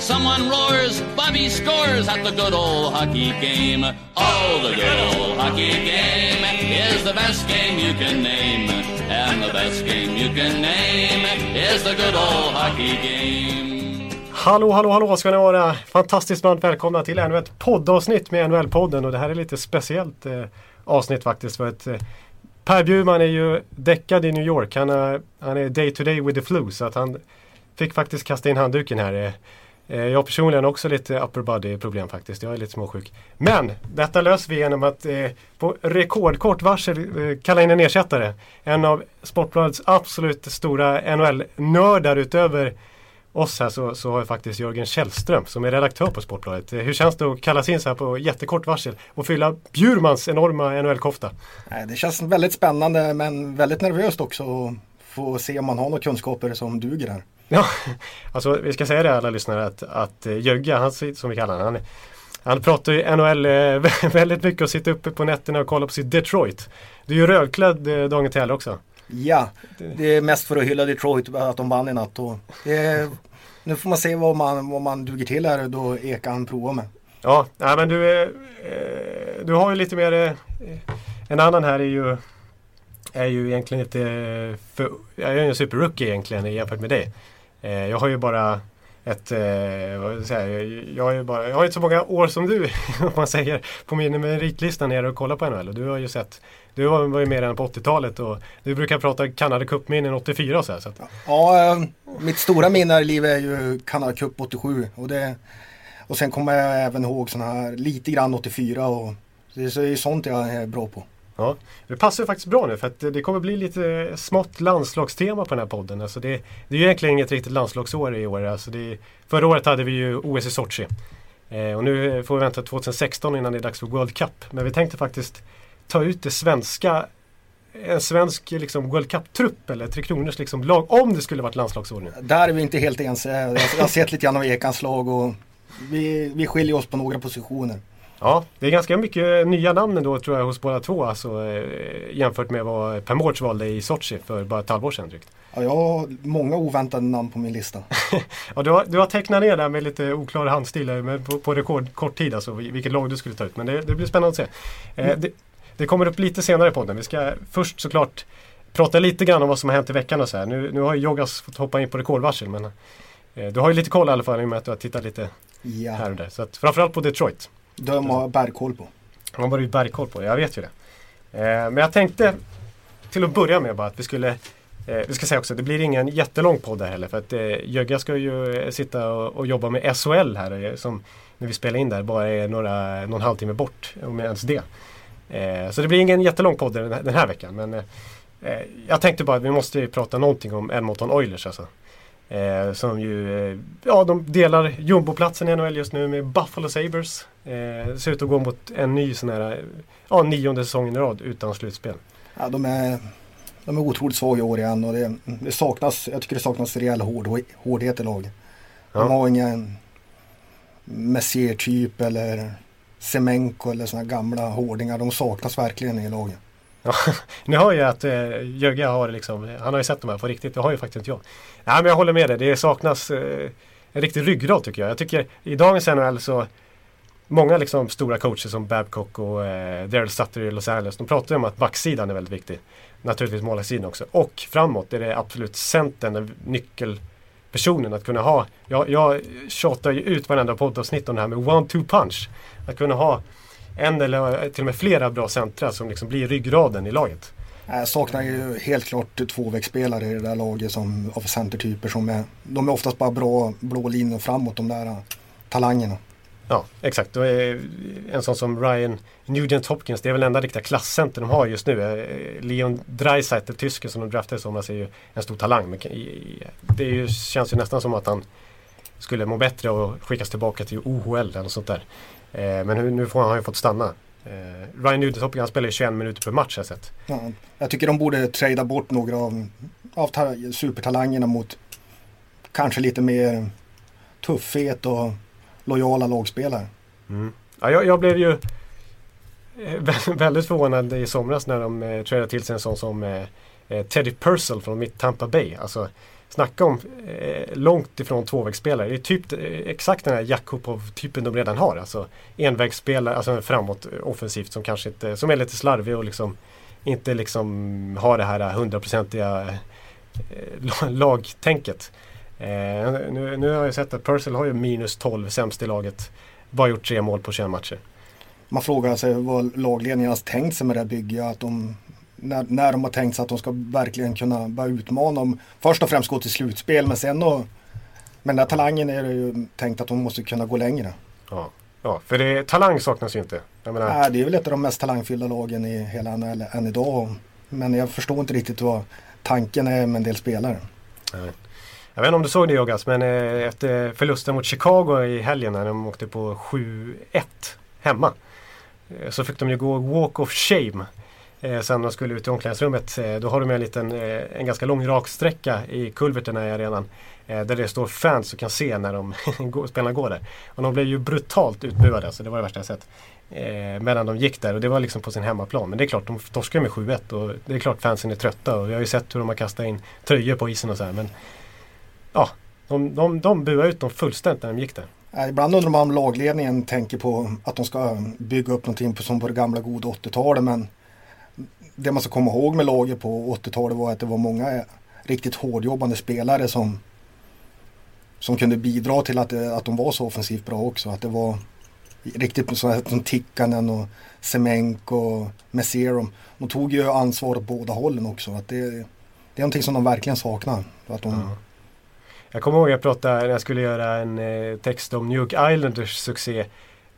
Someone roars, Bobby scores at the good old hockey game. Oh, the good old hockey game is the best game you can name. And the best game you can name is the good old hockey game. Hallå, hallå, hallå ska ni vara. Fantastiskt varmt välkomna till ännu ett poddavsnitt med NHL-podden och det här är lite speciellt eh, avsnitt faktiskt. För att, eh, per Bjurman är ju däckad i New York. Han, är, han är day to day with the flu så att han fick faktiskt kasta in handduken här. Eh, eh Eh, jag personligen har också lite upper body problem faktiskt. Jag är lite småsjuk. Men detta löser vi genom att eh, på rekordkort varsel eh, kalla in en ersättare. En av Sportbladets absolut stora NHL-nördar utöver oss här så, så har jag faktiskt Jörgen Källström som är redaktör på Sportbladet. Eh, hur känns det att kallas in så här på jättekort varsel och fylla Bjurmans enorma NHL-kofta? Det känns väldigt spännande men väldigt nervöst också att få se om man har några kunskaper som duger här. Ja, alltså vi ska säga det alla lyssnare att, att eh, Jögge, han, som vi kallar honom, han, han pratar ju NHL eh, väldigt mycket och sitter uppe på nätterna och kollar på sitt Detroit. Du är ju rödklädd eh, dagen till också. Ja, det är mest för att hylla Detroit att de vann i natt. Och är, nu får man se vad man, vad man duger till här då Ekan provar med. Ja, nej, men du, du har ju lite mer... En annan här är ju, är ju egentligen inte... För, jag är ju en superrookie egentligen jämfört med dig. Eh, jag har ju bara ett, eh, vad säga, jag, har ju bara, jag har inte så många år som du om man säger på min meritlista nere och kollar på NHL. Och du har ju sett du var ju med redan på 80-talet och du brukar prata Canada Cup-minnen 84 och så, här, så att... Ja, eh, mitt stora minne i livet är ju Canada Cup 87 och, det, och sen kommer jag även ihåg sådana här lite grann 84 och det är ju sånt jag är bra på. Ja, det passar faktiskt bra nu för att det kommer bli lite smått landslagstema på den här podden. Alltså det, det är ju egentligen inget riktigt landslagsår i år. Alltså det, förra året hade vi ju OS i Sochi. Eh, och nu får vi vänta 2016 innan det är dags för World Cup. Men vi tänkte faktiskt ta ut det svenska en svensk liksom, World Cup-trupp eller Tre Kronors liksom, lag om det skulle varit landslagsordning? Där är vi inte helt ense. Eh, jag har sett lite grann av Ekans lag och vi, vi skiljer oss på några positioner. Ja, det är ganska mycket nya namn ändå tror jag hos båda två alltså, eh, jämfört med vad Per Mårts valde i Sochi för bara ett halvår sedan drygt. Ja, jag har många oväntade namn på min lista. ja, du, har, du har tecknat ner där med lite oklar handstil men på, på rekordkort tid alltså vilket lag du skulle ta ut. Men det, det blir spännande att se. Eh, mm. det, det kommer upp lite senare i podden. Vi ska först såklart prata lite grann om vad som har hänt i veckan och så här. Nu, nu har ju Jogas fått hoppa in på rekordvarsel men eh, du har ju lite koll i alla fall i och med att du har tittat lite ja. här och där. Så att, framförallt på Detroit. De har bergkoll på. De har ju bergkoll på, jag vet ju det. Eh, men jag tänkte till att börja med bara att vi skulle eh, vi ska säga också, det blir ingen jättelång podd där heller för att eh, Jögga ska ju eh, sitta och, och, jobba med SHL här som när vi spelar in där bara är några, någon halvtimme bort, om ens det. Eh, så det blir ingen jättelång podd den här, den här veckan. Men eh, jag tänkte bara att vi måste prata någonting om Edmonton Oilers. Alltså. Eh, som ju, eh, ja de delar jumboplatsen i NHL just nu med Buffalo Sabres. Eh, ser ut att gå mot en ny sån här, ja nionde säsongen i rad utan slutspel. Ja, de är, de är otroligt svaga i år igen och det, det, saknas, jag tycker det saknas rejäl hård, hårdhet i laget. De ja. har ingen Messier-typ eller Semenko eller sådana gamla hårdingar. De saknas verkligen i laget. Ja, nu hör jag att eh, Jögge har liksom, han har ju sett de här på riktigt. Det har ju faktiskt inte jag. Nej men jag håller med dig. Det saknas eh, en riktig ryggrad tycker jag. Jag tycker i dagens NHL så Många liksom stora coacher som Babcock och eh, Daryl Sutter i Los Angeles. De pratar ju om att backsidan är väldigt viktig. Naturligtvis målvaktssidan också. Och framåt är det absolut centern, nyckelpersonen att kunna ha. Jag, jag tjatar ju ut varenda poddavsnitt om det här med one-two punch. Att kunna ha en eller till och med flera bra centra som liksom blir ryggraden i laget. Jag saknar ju helt klart tvåvägsspelare i det där laget som, av centertyper som är, de är oftast bara bra blå linjer framåt de där talangerna. Ja, exakt. Och en sån som Ryan Nugent Hopkins, det är väl enda riktiga klasscenter de har just nu. Eh, Leon Dreisaitl, tysken som de draftade i somras, är ju en stor talang. Det ju, känns ju nästan som att han skulle må bättre och skickas tillbaka till OHL eller något sånt där. Eh, men nu, får han, har han ju fått stanna. Eh, Ryan Nudentop han spelar ju 21 minuter per match har jag sett. Ja, jag tycker de borde trada bort några av, av supertalangerna mot kanske lite mer tuffhet och lojala lagspelare. Mm. Ja, jag, jag, blev ju eh, väldigt förvånad i somras när de eh, tradade till sig en sån som eh, Teddy Purcell från mitt Tampa Bay. Alltså, snacka om eh, långt ifrån tvåvägsspelare. Det är typ eh, exakt den här Jakubov-typen de redan har. Alltså envägsspelare, alltså framåt eh, offensivt som kanske inte, som är lite slarvig och liksom inte liksom har det här eh, hundraprocentiga eh, lagtänket. Eh, nu, nu, har jag sett att Purcell har ju minus 12 sämst i laget. Bara gjort tre mål på 21 matcher. Man frågar sig vad lagledningen har tänkt sig med det här bygget. Att de, när, när de har tänkt sig att de ska verkligen kunna börja utmana dem. Först och främst gå till slutspel men sen då med den här talangen är det ju tänkt att de måste kunna gå längre. Ja, ja för det, talang saknas ju inte. Menar... Nej, det är väl ett av de mest talangfyllda lagen i hela NHL än idag. Men jag förstår inte riktigt vad tanken är med en del spelare. Nej. Jag vet inte om du såg det Joggas men eh, efter förlusten mot Chicago i helgen när de åkte på 7-1 hemma. Eh, så fick de ju gå walk of shame. Eh, sen de skulle ut i omklädningsrummet. Eh, då har de en liten, eh, en ganska lång raksträcka i kulverten i arenan. Eh, där det står fans och kan se när de spelarna går där. Och de blev ju brutalt utbuade, alltså, det var det värsta jag sett. Eh, medan de gick där och det var liksom på sin hemmaplan. Men det är klart, de torskade med 7-1 och det är klart fansen är trötta. Och vi har ju sett hur de har kastat in tröjor på isen och så här. Men ja, de, de, de buade ut dem fullständigt när de gick där. Ibland undrar man om lagledningen tänker på att de ska bygga upp någonting som på det gamla goda 80-talet. Men det man ska komma ihåg med laget på 80-talet var att det var många eh, riktigt hårdjobbande spelare som, som kunde bidra till att, eh, att de var så offensivt bra också. Att det var riktigt sådana som Tikkanen och Semenko och Messerum. De tog ju ansvar åt båda hållen också. Att det, det är någonting som de verkligen saknar. Att de, mm. Jag kommer ihåg att jag pratade när jag skulle göra en eh, text om New York Islanders succé.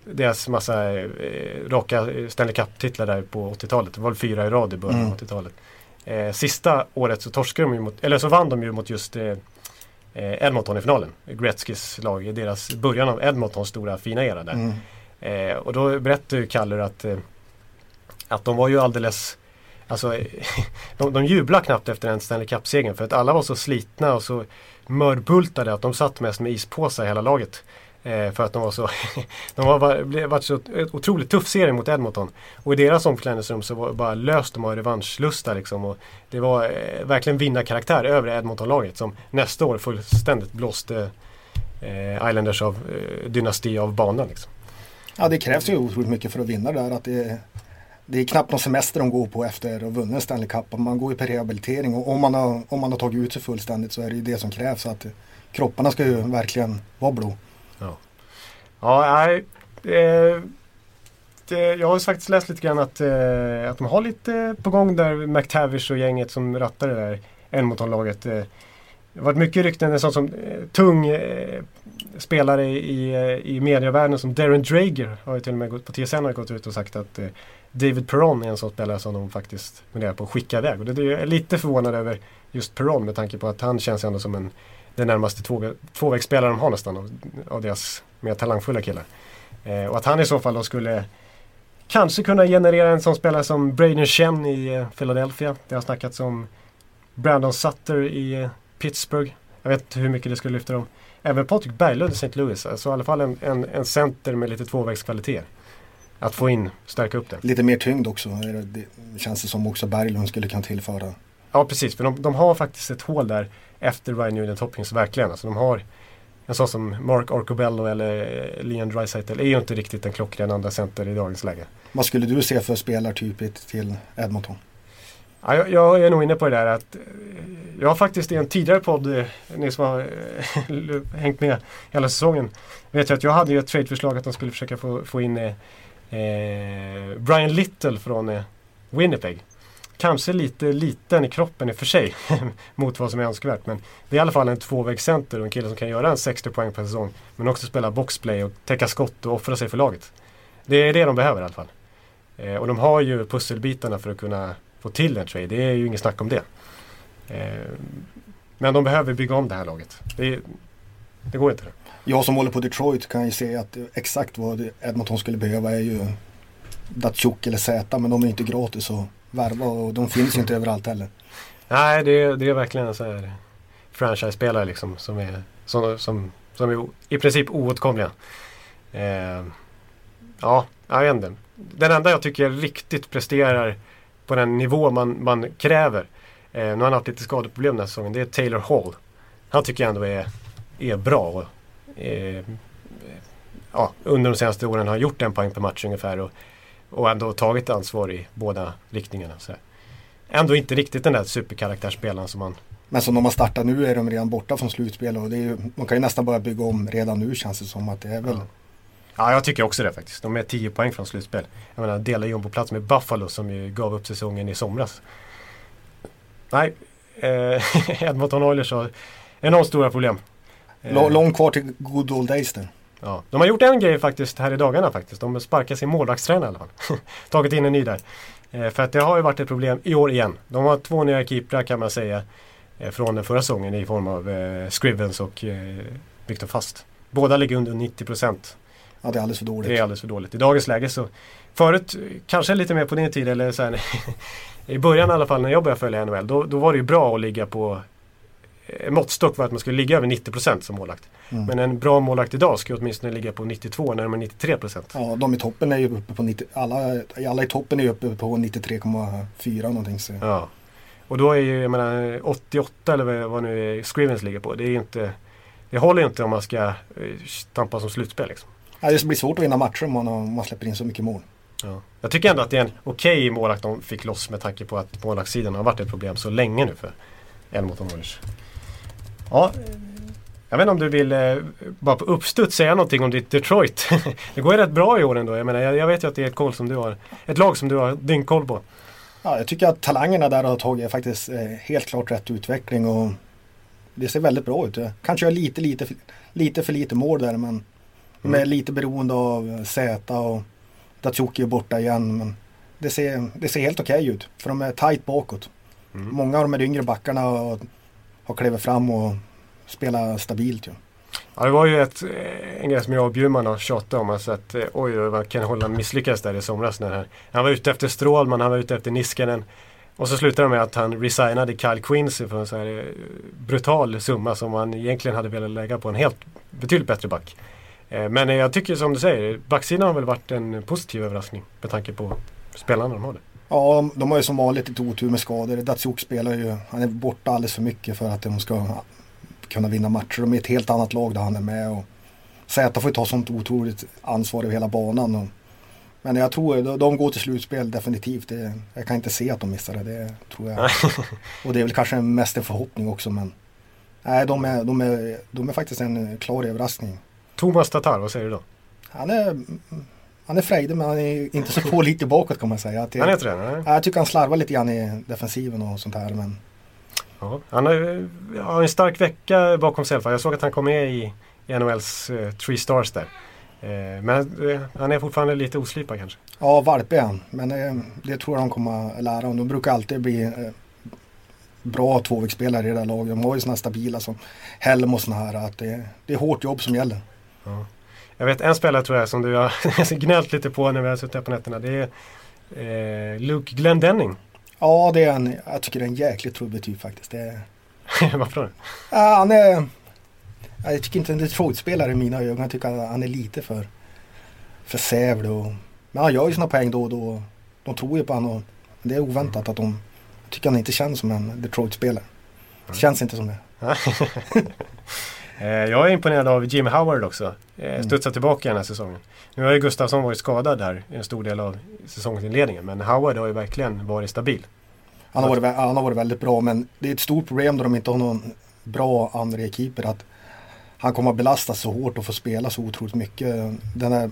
Deras massa eh, raka Stanley Cup-titlar där på 80-talet. Det var väl fyra i rad i början mm. av 80-talet. Eh, sista året så torskade de ju mot, eller så vann de ju mot just eh, eh Edmonton i finalen. Gretzkys lag i deras början av Edmontons stora fina era där. Mm. Eh, och då berättade ju Kaller att, att de var ju alldeles Alltså, de, de jublade knappt efter den Stanley Cup-segern för att alla var så slitna och så mörbultade att de satt mest med ispåsar hela laget. Eh, för att de var så, de har varit så otroligt tuff serie mot Edmonton. Och i deras omklädningsrum så var det bara löst de har revanschlusta liksom. Och det var eh, verkligen vinnarkaraktär över Edmonton-laget som nästa år fullständigt blåste eh, Islanders av eh, dynasti av banan. Liksom. Ja det krävs ju otroligt mycket för att vinna där. Att det, det är knappt någon semester de går på efter att ha vunnit Stanley Cup. Man går ju på rehabilitering och om man, har, om man har tagit ut sig fullständigt så är det ju det som krävs. Att kropparna ska ju verkligen vara blå. Ja, ja nej. Det, det, jag har faktiskt läst lite grann att, eh, att de har lite på gång där McTavish och gänget som rattar det där Edmonton-laget. Eh, det har varit mycket rykten, en sån som eh, tung eh, spelare i, eh, i medievärlden som Darren Drager har ju till och med gått på TSN har gått ut och sagt att David Perron är en sån spelare som de faktiskt funderar på att skicka iväg. Och det, är jag lite förvånad över just Perron med tanke på att han känns ändå som en den närmaste två, tvåvägsspelare de har nästan av, av deras mer talangfulla killar. Eh, och att han i så fall då skulle kanske kunna generera en sån spelare som Braden Chen i eh, Philadelphia. Det har snackats om Brandon Sutter i eh, Pittsburgh. Jag vet inte hur mycket det skulle lyfta dem. Även Patrik Berglund i St. Louis. Alltså i alla fall en, en, en center med lite tvåvägskvaliteter att få in, stärka upp det. Lite mer tyngd också. Det känns det som också Berglund skulle kunna tillföra. Ja precis, för de, de har faktiskt ett hål där efter Ryan Nugent Hopkins verkligen. Alltså de har en sån som Mark Arcobello eller eh, Leon Draisaitl är ju inte riktigt en klockren andra center i dagens läge. Vad skulle du se för spelartyp till Edmonton? Ja, jag, jag, är nog inne på det där att eh, jag har faktiskt i en tidigare podd, eh, ni som har hängt med hela säsongen, vet jag att jag hade ju ett trade-förslag att de skulle försöka få, få in Eh, Brian Little från eh, Winnipeg. Kanske lite liten i kroppen i och för sig mot vad som är önskvärt. Men det är i alla fall en tvåvägscenter och en kille som kan göra en 60 poäng per säsong. Men också spela boxplay och täcka skott och offra sig för laget. Det är det de behöver i alla fall. Eh, och de har ju pusselbitarna för att kunna få till en trade. Det är ju inget snack om det. Eh, men de behöver bygga om det här laget. Det, det går inte. Jag som håller på Detroit kan ju se att exakt vad Edmonton skulle behöva är ju Datsjuk eller Z men de är inte gratis att värva och de finns ju inte överallt heller. Nej, det är, det är verkligen en sån här franchise-spelare liksom som är, som, som, som är i princip oåtkomliga. Eh, ja, jag vet inte. Den enda jag tycker riktigt presterar på den nivå man, man kräver. Eh, nu har han haft lite skadeproblem den här säsongen. Det är Taylor Hall. Han tycker jag ändå är, är bra. Och, eh, ja, under de senaste åren har gjort en poäng per match ungefär. Och, och ändå tagit ansvar i båda riktningarna. Så ändå inte riktigt den där superkaraktärsspelaren som man men som de har startat nu är de redan borta från slutspel och det ju, de kan ju nästan börja bygga om redan nu känns det som att det är väl. Ja. ja jag tycker också det faktiskt. De är 10 poäng från slutspel. Jag menar delar ju på plats med Buffalo som ju gav upp säsongen i somras. Nej, eh, Edmonton Oilers har enormt stora problem. Eh, Långt kvar till good old days där. Ja, de har gjort en grej faktiskt här i dagarna faktiskt. De sparkar sin målvaktstränare i alla fall. Tagit in en ny där. Eh, för att det har ju varit ett problem i år igen. De har två nya keeprar kan man säga. Eh, från den förra säsongen i form av eh, Scrivens och eh, Viktor Fast. Båda ligger under 90 procent. Ja, det är alldeles för dåligt. Det är alldeles för dåligt. I dagens läge så Förut, kanske lite mer på din tid eller så här, I början i alla fall när jag började följa NHL då, då var det ju bra att ligga på Måttstock var att man skulle ligga över 90% som målakt. Mm. Men en bra målakt idag ska åtminstone ligga på 92 när de är 93%. Ja, de i toppen är ju uppe på 90, alla, alla i toppen är ju uppe på 93,4 någonting. Så. Ja. Och då är ju, jag menar 88 eller vad nu Scrivens ligger på. Det är inte Det håller inte om man ska eh, stampa som slutspel liksom. Ja, det blir svårt att vinna matcher om man, om man släpper in så mycket mål. Ja. Jag tycker ändå att det är en okej okay målakt de fick loss med tanke på att målvaktssidan har varit ett problem så länge nu för Edmonton Oilers. Ja, jag vet inte om du vill eh, bara på uppstuds säga någonting om ditt Detroit. det går ju rätt bra i år ändå. Jag, menar, jag, jag vet ju att det är ett, koll som du har, ett lag som du har dyngkoll på. Ja, jag tycker att talangerna där har tagit faktiskt eh, helt klart rätt utveckling och det ser väldigt bra ut. Kanske jag lite, lite, lite för lite mål där men mm. de är lite beroende av Z och Datsjuki är borta igen. Men det ser, det ser helt okej okay ut för de är tight bakåt. Mm. Många av de här yngre backarna har, och klivit fram och spelar stabilt. Ja. Ja, det var ju ett, eh, en grej som jag och Bjurman har tjatat om. Alltså att, eh, oj, vad Ken Holland misslyckades där i somras. När han, han var ute efter Strålman, han var ute efter Niskanen. Och så slutade det med att han resignade Kyle Quincy för en så här eh, brutal summa som han egentligen hade velat lägga på en helt betydligt bättre back. Men jag tycker som du säger, backsidan har väl varit en positiv överraskning med tanke på spelarna de har det. Ja, de har ju som vanligt lite otur med skador. Datsjuk spelar ju, han är borta alldeles för mycket för att de ska kunna vinna matcher. De är ett helt annat lag där han är med. Och Z får ju ta sånt otroligt ansvar över hela banan. Och, men jag tror de går till slutspel definitivt. Det, jag kan inte se att de missar det. det tror jag. och det är väl kanske mest en förhoppning också. Men nej, de är, de är, de är faktiskt en klar överraskning. Thomas Tatar, vad säger du då? Han är, han är frejdig men han är inte så pålitlig bakåt kan man säga. Att jag, han är inte det? Jag tycker han slarvar lite grann i defensiven och sånt här. Men Ja, han har, har en stark vecka bakom sig Jag såg att han kom med i, i NHLs uh, Three Stars där. Uh, men uh, han är fortfarande lite oslipad kanske. Ja, valp är han. Men det tror jag de kommer att lära om. De brukar alltid bli bra tvåvägsspelare i det där laget. De har ju sådana stabila som Helm och sådana här. Att det, det är hårt jobb som gäller. Ja. Jag vet en spelare tror jag som du har gnällt lite på när vi har suttit här på nätterna. Det är eh, Luke Glendenning. Ja, det är en, jag tycker det är en jäkligt trubbig typ faktiskt. Det Varför då? Ja, han är... Jag tycker inte en Detroit-spelare i mina ögon. Jag tycker han är lite för, för sävlig. Och, men han gör ju sina poäng då och då. De tror ju på honom. Det är oväntat att de tycker han inte känns som en Detroit-spelare. Det känns inte som det. Eh, jag är imponerad av Jim Howard också. Eh, mm. Studsar tillbaka den här säsongen. Nu har ju Gustafsson varit skadad där en stor del av säsongsinledningen. Men Howard har ju verkligen varit stabil. Han har varit, han har varit väldigt bra men det är ett stort problem då de inte har någon bra andra keeper att han kommer att belastas så hårt och få spela så otroligt mycket. Den där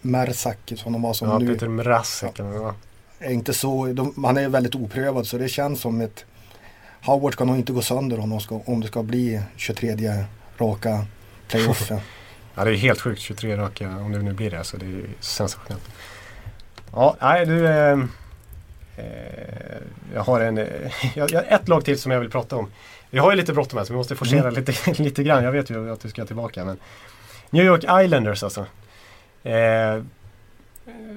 Mersak som de har som ja, nu. Peter Mrazek. Ja. Är inte så, de, han är väldigt oprövad så det känns som ett Howard ska nog inte gå sönder om, de ska, om det ska bli 23 raka playoffen. ja det är helt sjukt 23 raka om det nu blir det så det är sensationellt. Ja, nej du. Eh, eh, jag har en, eh, jag, ett lag till som jag vill prata om. Vi har ju lite bråttom här så vi måste forcera mm. lite, lite grann. Jag vet ju att du ska tillbaka. Men New York Islanders alltså. Eh,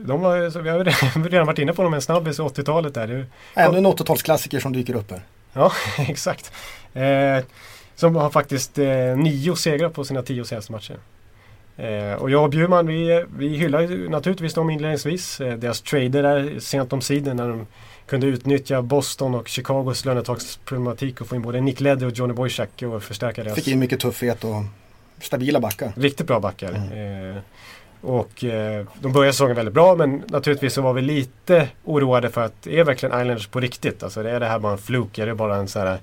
De var, vi har redan varit inne på dem en snabbis i 80-talet där. Ännu en 80-talsklassiker som dyker upp här. Ja, exakt. Eh, som har faktiskt eh, nio segrar på sina tio senaste matcher. Eh, och jag och Bjurman vi, vi hyllar ju naturligtvis dem inledningsvis. Eh, deras trader där sent om sidan när de kunde utnyttja Boston och Chicagos lönetagsproblematik och få in både Nick Ledder och Johnny Boychuk och förstärka deras... Fick in mycket tuffhet och stabila backar. Riktigt bra backar. Mm. Eh, och eh, de började säsongen väldigt bra men naturligtvis så var vi lite oroade för att är verkligen Islanders på riktigt? Alltså är det här bara en fluk? Är det bara en så här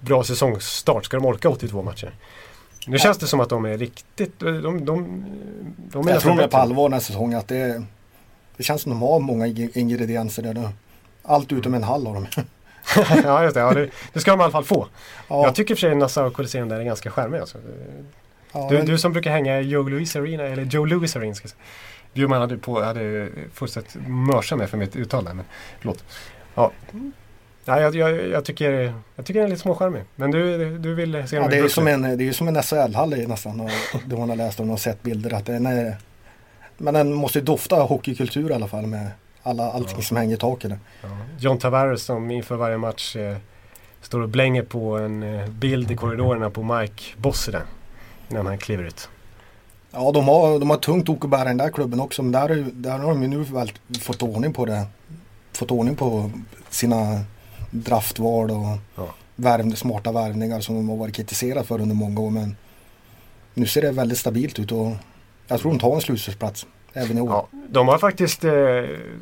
bra säsongsstart? Ska de orka 82 matcher? Nu känns det som att de är riktigt... De, de, de, de är Jag tror de är på allvar den här säsongen. Att det, det känns som att de har många ingredienser. Där. Allt utom en halv av dem. ja, just det. Ja, det, det, ska de i alla fall få. Ja. Jag tycker för sig Nassau Colosseum där är ganska charmig. Alltså. Ja, du, men... du som brukar hänga i Joe Louis Arena, eller Joe Louis Arena ska jag säga. Bjurman hade, på, hade fullständigt mörsa med för mitt uttal där, men förlåt. Ja. Ja, jag, jag, jag, tycker, jag tycker den är lite småcharmig. Men du, du vill se ja, det är, som en, det är som en SHL-hall nästan. Och det man har läst om och sett bilder. Att den är, men den måste ju dofta hockeykultur i alla fall med alla, allting ja. som hänger i taket. Ja. John Tavares som inför varje match eh, står och blänger på en eh, bild i korridorerna på Mike Bossy innan han kliver ut. Ja, de har, de har tungt ok att bära den där klubben också. Men där, där har de ju nu väl fått ordning på det. Fått ordning på sina draftval och ja. värv, smarta värvningar som de har varit kritiserade för under många år. Men nu ser det väldigt stabilt ut och jag tror de tar en slutspelsplats även i år. Ja, de har faktiskt eh,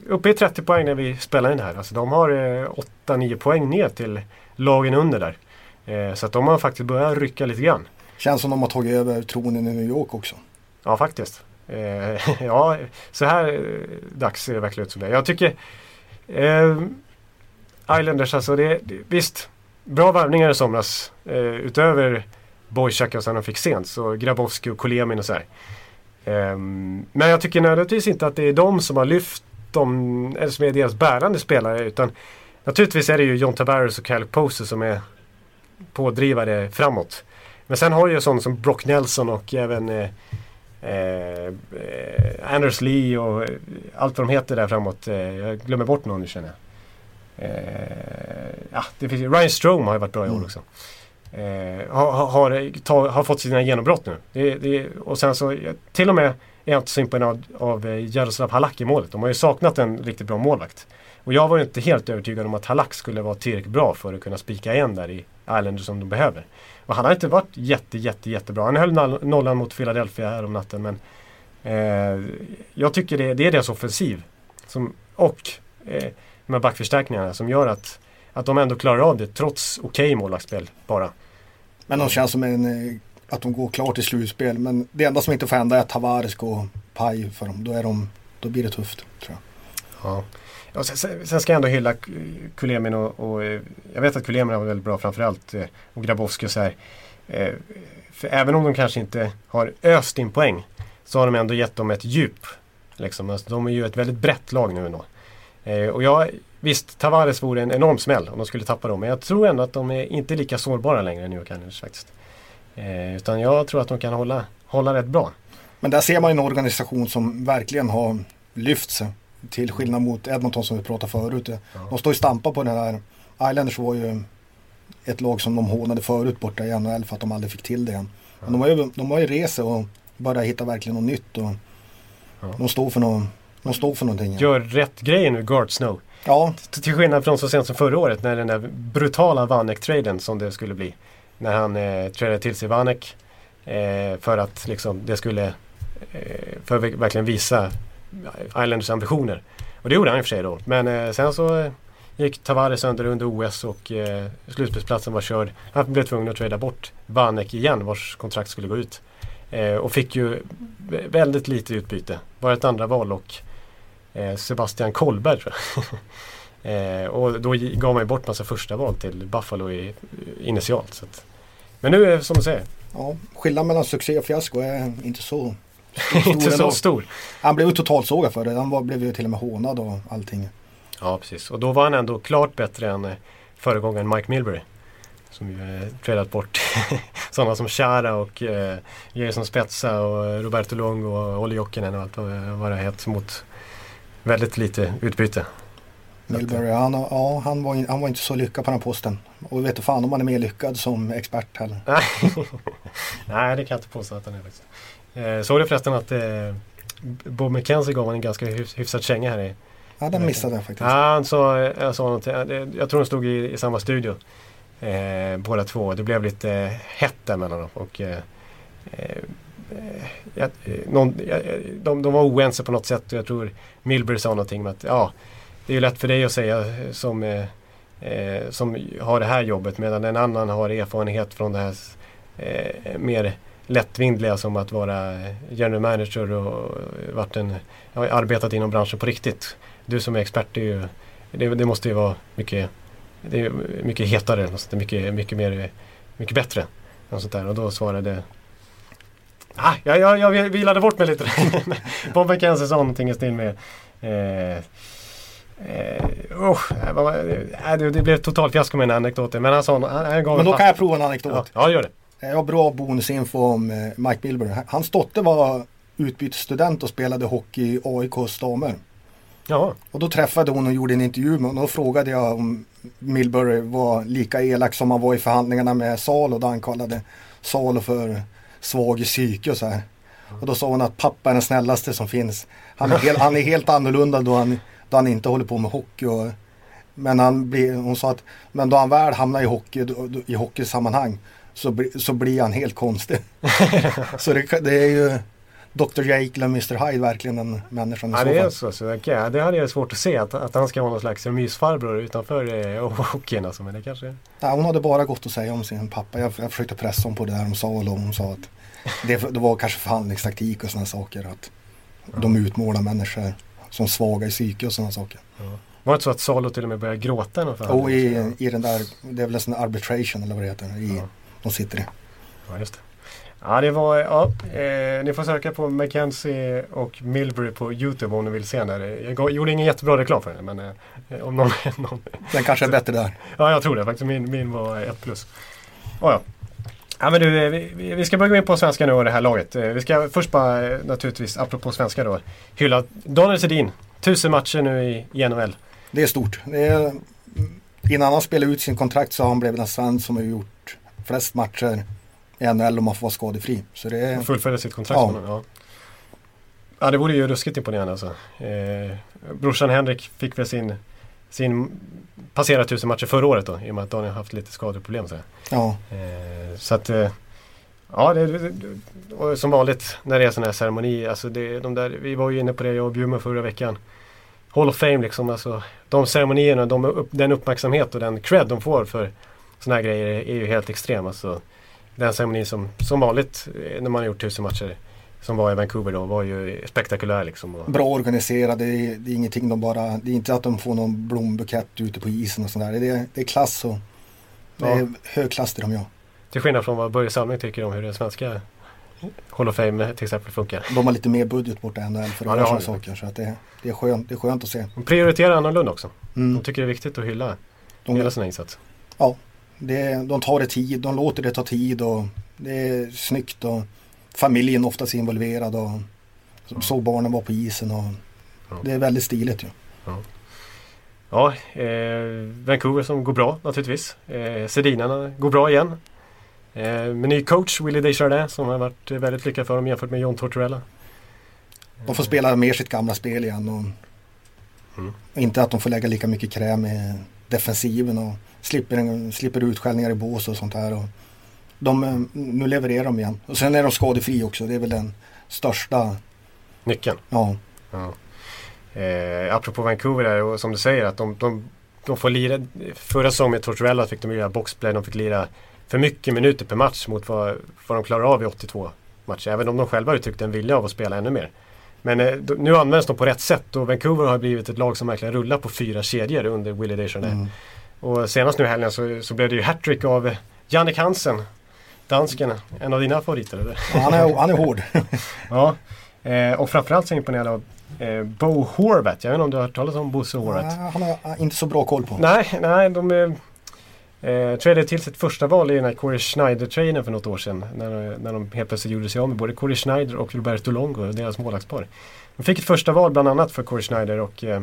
uppe i 30 poäng när vi spelar in här. Alltså, de har eh, 8-9 poäng ner till lagen under där. Eh, så att de har faktiskt börjat rycka lite grann. Känns som de har tagit över tronen i New York också. Ja, faktiskt. Eh, ja, så här eh, dags ser det verkligen ut som det. Jag tycker eh, Islanders alltså, det, det, visst. Bra värvningar i somras. Eh, utöver Boychuk och sen de fick sent. Så Grabowski och Kolemin och så här. Eh, men jag tycker nödvändigtvis inte att det är de som har lyft dem, eller som är deras bärande spelare. Utan naturligtvis är det ju John Tavares och Kyle Poser som är pådrivare framåt. Men sen har ju sådana som Brock Nelson och även eh, eh, Anders Lee och eh, allt vad de heter där framåt. Eh, jag glömmer bort någon nu känner jag. Eh, ja, det finns, Ryan Strome har ju varit bra i år mm. också. Eh, har, har, ta, har, fått sina genombrott nu. Det, det, och sen så till och med är jag inte så imponerad av, av eh, Jaroslav Halak i målet. De har ju saknat en riktigt bra målvakt. Och jag var ju inte helt övertygad om att Halak skulle vara tillräckligt bra för att kunna spika igen där i Islanders som de behöver. Och han har inte varit jätte, jätte, jättebra. Han höll nollan mot Philadelphia här om natten men eh, jag tycker det, det, är deras offensiv som, och eh, de här backförstärkningarna som gör att, att de ändå klarar av det trots okej okay målvaktsspel bara. Men de känns som en, eh, att de går klart i slutspel. Men det enda som inte får hända är att Tavares går paj för dem. Då, är de, då blir det tufft tror jag. Ja. Ja, sen, sen, ska jag ändå hylla Kulemin och, och, eh, jag vet att Kulemin var väldigt bra framförallt eh, och Grabowski och så här. För även om de kanske inte har öst in poäng så har de ändå gett dem ett djup. Liksom. Alltså, de är ju ett väldigt brett lag nu ändå. Eh, och jag, visst, Tavares vore en enorm smäll om de skulle tappa dem. Men jag tror ändå att de är inte lika sårbara längre, New York Islanders faktiskt. Eh, utan jag tror att de kan hålla, hålla rätt bra. Men där ser man en organisation som verkligen har lyft sig. Till skillnad mot Edmonton som vi pratade förut. De står ju stampa på den här. Islanders var ju ett lag som de hånade förut borta i NHL för att de aldrig fick till det. Ja. Men de har ju, de har ju rest och börjat hitta verkligen något nytt. Och. De står för något de står för någonting. Gör rätt grejer nu, Guard Snow. Ja. Till skillnad från så sent som förra året när den där brutala Vanek-traden som det skulle bli. När han eh, tradade till sig Vanek. Eh, för att liksom det skulle eh, för att verkligen visa Islanders ambitioner. Och det gjorde han i och för sig då. Men eh, sen så eh, gick Tavares sönder under OS och eh, slutspelsplatsen var körd. Han blev tvungen att trada bort Vanek igen vars kontrakt skulle gå ut. Eh, och fick ju väldigt lite utbyte. Bara ett andra val och Sebastian Kollberg tror jag. eh, och då gav man ju bort massa första val till Buffalo i, initialt. Så att. Men nu är det som du säger. Ja, skillnaden mellan succé och fiasko är inte så stor. inte så stor. Han blev ju totalsågad för det. Han var, blev ju till och med hånad och allting. Ja, precis. Och då var han ändå klart bättre än eh, föregångaren Mike Milbury. Som ju tradat bort sådana som Chara och eh, Jason Spezza och Roberto Longo och Olli Jokinen och allt vad det heter mot väldigt lite utbyte. Milbury, han, ja, han, var, in- han var inte så lyckad på den posten. Och vet inte fan om han är mer lyckad som expert heller. Nej, det kan jag inte påstå att han är faktiskt. Eh, såg du förresten att eh, Bob McKenzie gav honom en ganska hyfs, hyfsad känga här i Ja, den missade jag faktiskt. Ja, han sa, jag sa någonting. Jag jag tror de stod i, i samma studio. Eh, båda två. Det blev lite eh, hett där mellan dem. Och, eh, eh, Eh, jag, eh, någon, jag, de, de var oense på något sätt. Och jag tror Milbury sa någonting om att ja, det är ju lätt för dig att säga eh, som, eh, som har det här jobbet. Medan en annan har erfarenhet från det här eh, mer lättvindliga som att vara general manager och varit en, har arbetat inom branschen på riktigt du som är expert, är ju, det, det måste ju vara mycket, det är mycket hetare, mycket, mycket, mer, mycket bättre. Och, sånt där. och då svarade ah, jag, jag, jag vilade bort mig lite. Bob McKenzie sa någonting i stil med eh, eh, äh, det, det blev totalt fiasko med en anekdot. Men han sa han, han gav Men då kan jag prova en ja, anekdot. ja, gör det. Jag har bra bonusinfo om eh, Mike Milbury. Hans dotter var utbytesstudent och spelade hockey i AIKs damer. Ja, Och då träffade hon och gjorde en intervju med honom. Och då frågade jag om Milbury var lika elak som han var i förhandlingarna med Salo. Då han kallade Salo för svag i psyke och så här. Och då sa hon att pappa är den snällaste som finns. Han är, helt, han är helt annorlunda då han, då han inte håller på med hockey. Och, men han blir, hon sa att men då han väl hamnar i hockey, då, då, i hockeysammanhang så, bli, så blir han helt konstig. så det, det är ju Dr. Jekyll och Mr. Hyde verkligen den människan i ja så det är fall. så. så okay. Det hade jag svårt att se att, att han ska vara någon slags mysfarbror utanför eh, hockeyn. Alltså, men det kanske Nej, hon hade bara gått att säga om sin pappa. Jag, jag försökte pressa hon på det där hon sa och hon sa att det, det var kanske förhandlingstaktik och sådana saker. Att de utmålar människor som svaga i psyke och sådana saker. Var det inte så att Salo till och med började gråta? någon Och i, i den där, det är väl en sån arbitration eller vad det heter. I, Ja. De sitter i. Ja, just det. Ja, det var, ja, eh, ni får söka på Mackenzie och Milbury på Youtube om ni vill se den. Jag gjorde ingen jättebra reklam för den men eh, om någon, någon Den kanske är bättre där. Ja, jag tror det faktiskt. Min, min var ett plus. Oh, ja. Ja, men du, eh, vi, vi- ska börja gå in på svenska nu och det här laget. Eh, Vi ska först bara eh, naturligtvis, apropå svenska då, hylla Daniel Sedin. Tusen matcher nu i, i NHL. Det är stort. Det är, innan han spelade ut sin kontrakt så har han blivit den svensk som har gjort flest matcher i NHL om man får vara skadefri. Så det är, Och fullfölja sitt kontrakt. Ja. med honom, Ja. ja, det vore ju ruskigt imponerande alltså. Eh, brorsan Henrik fick väl sin, sin passera tusen matcher förra året då. I och med att Daniel haft lite skadeproblem. Så, ja, Eh, så att eh, Ja, det, det, som vanligt när det är sån här ceremoni. Alltså det, de där, vi var ju inne på det jag och Bjurman förra veckan. Hall of Fame liksom. Alltså, de ceremonierna, de, den uppmärksamhet och den cred de får för såna här grejer är ju helt extrem. Alltså, den ceremonin som, som vanligt eh, när man har gjort tusen matcher som var i Vancouver då var ju spektakulär liksom. Bra organiserade. Det är, det är ingenting de bara, det är inte att de får någon blombukett ute på isen och sådär. Det, är- det är klass och det är Ja. hög klass det de gör. till skillnad från vad Börje Salming tycker om hur den svenska Hall of Fame till exempel funkar. De har lite mer budget borta än NHL för Ja, att det göra sådana saker. Så att det, det, är skönt, det är skönt att se. De prioriterar annorlunda också. Mm. De tycker det är viktigt att hylla, De, hylla sina insatser. Det, de tar det tid, de låter det ta tid och det är snyggt och familjen oftast involverad och såg barnen vara på isen och Ja. det är väldigt stiligt ju. Ja, eh, Vancouver som går bra naturligtvis. Eh, Sedinarna går bra igen. Eh, med ny coach, Willie Desjardins, som har varit väldigt lyckad för dem jämfört med John Tortorella. De får spela mer sitt gamla spel igen och Mm. inte att de får lägga lika mycket kräm i defensiven och slipper, slipper utskällningar i bås och sånt här. Och de, eh, nu levererar de igen. Och sen är de skadefri också. Det är väl den största, Nyckeln. ja, Ja. Eh, apropå Vancouver där, och som du säger att de, de, de får lira. Förra säsongen med Tortorella fick de lira boxplay. De fick lira för mycket minuter per match mot vad, vad de klarar av i 82 matcher. Även om de själva uttryckte en vilja av att spela ännu mer. Men eh, nu används de på rätt sätt och Vancouver har blivit ett lag som verkligen rullar på fyra kedjor under Willie Desjardins. mm. Och senast nu i helgen så, så blev det ju hattrick av eh, Jannik Hansen. Dansken, en av dina favoriter eller? han, är, han är hård. Ja. Eh, och framförallt så imponerad av eh, Bo Horvat. Jag vet inte om du har hört talas om Bosse Horvat? Ja, han har inte så bra koll på. Nej, nej, de är... Eh, trädde till sitt första val i den här Corey Schneider-traden för något år sedan. När, när de helt plötsligt gjorde sig av med både Corey Schneider och Roberto Longo, deras målvaktspar. De fick ett första val bland annat för Corey Schneider och eh,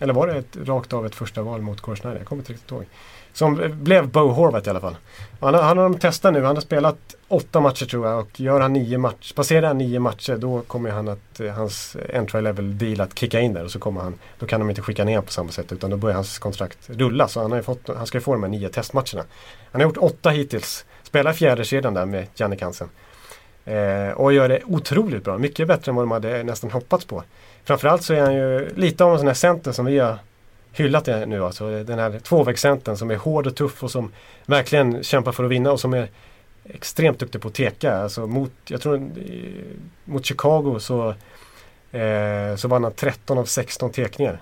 eller var det ett, rakt av ett första val mot Corey Schneider? Jag kommer inte riktigt ihåg. Som blev Bo Horvath i alla fall. Han, han har de testat nu. Han har spelat åtta matcher tror jag och gör han nio matcher, passerar han nio matcher då kommer han att, eh, hans entry level deal att kicka in där och så kommer han, då kan de inte skicka ner på samma sätt utan då börjar hans kontrakt rulla. Så han, har fått, han ska ju få de här nio testmatcherna. Han har gjort åtta hittills. Spelar fjärde kedjan där med Janne Hansen. Eh, och gör det otroligt bra. Mycket bättre än vad de hade nästan hoppats på. Framförallt så är han ju lite av en sån här center som vi har hyllat det nu alltså. Den här tvåvägscentern som är hård och tuff och som verkligen kämpar för att vinna och som är extremt duktig på att teka. Alltså mot, jag tror, mot Chicago så, eh, så vann han 13 av 16 tekningar.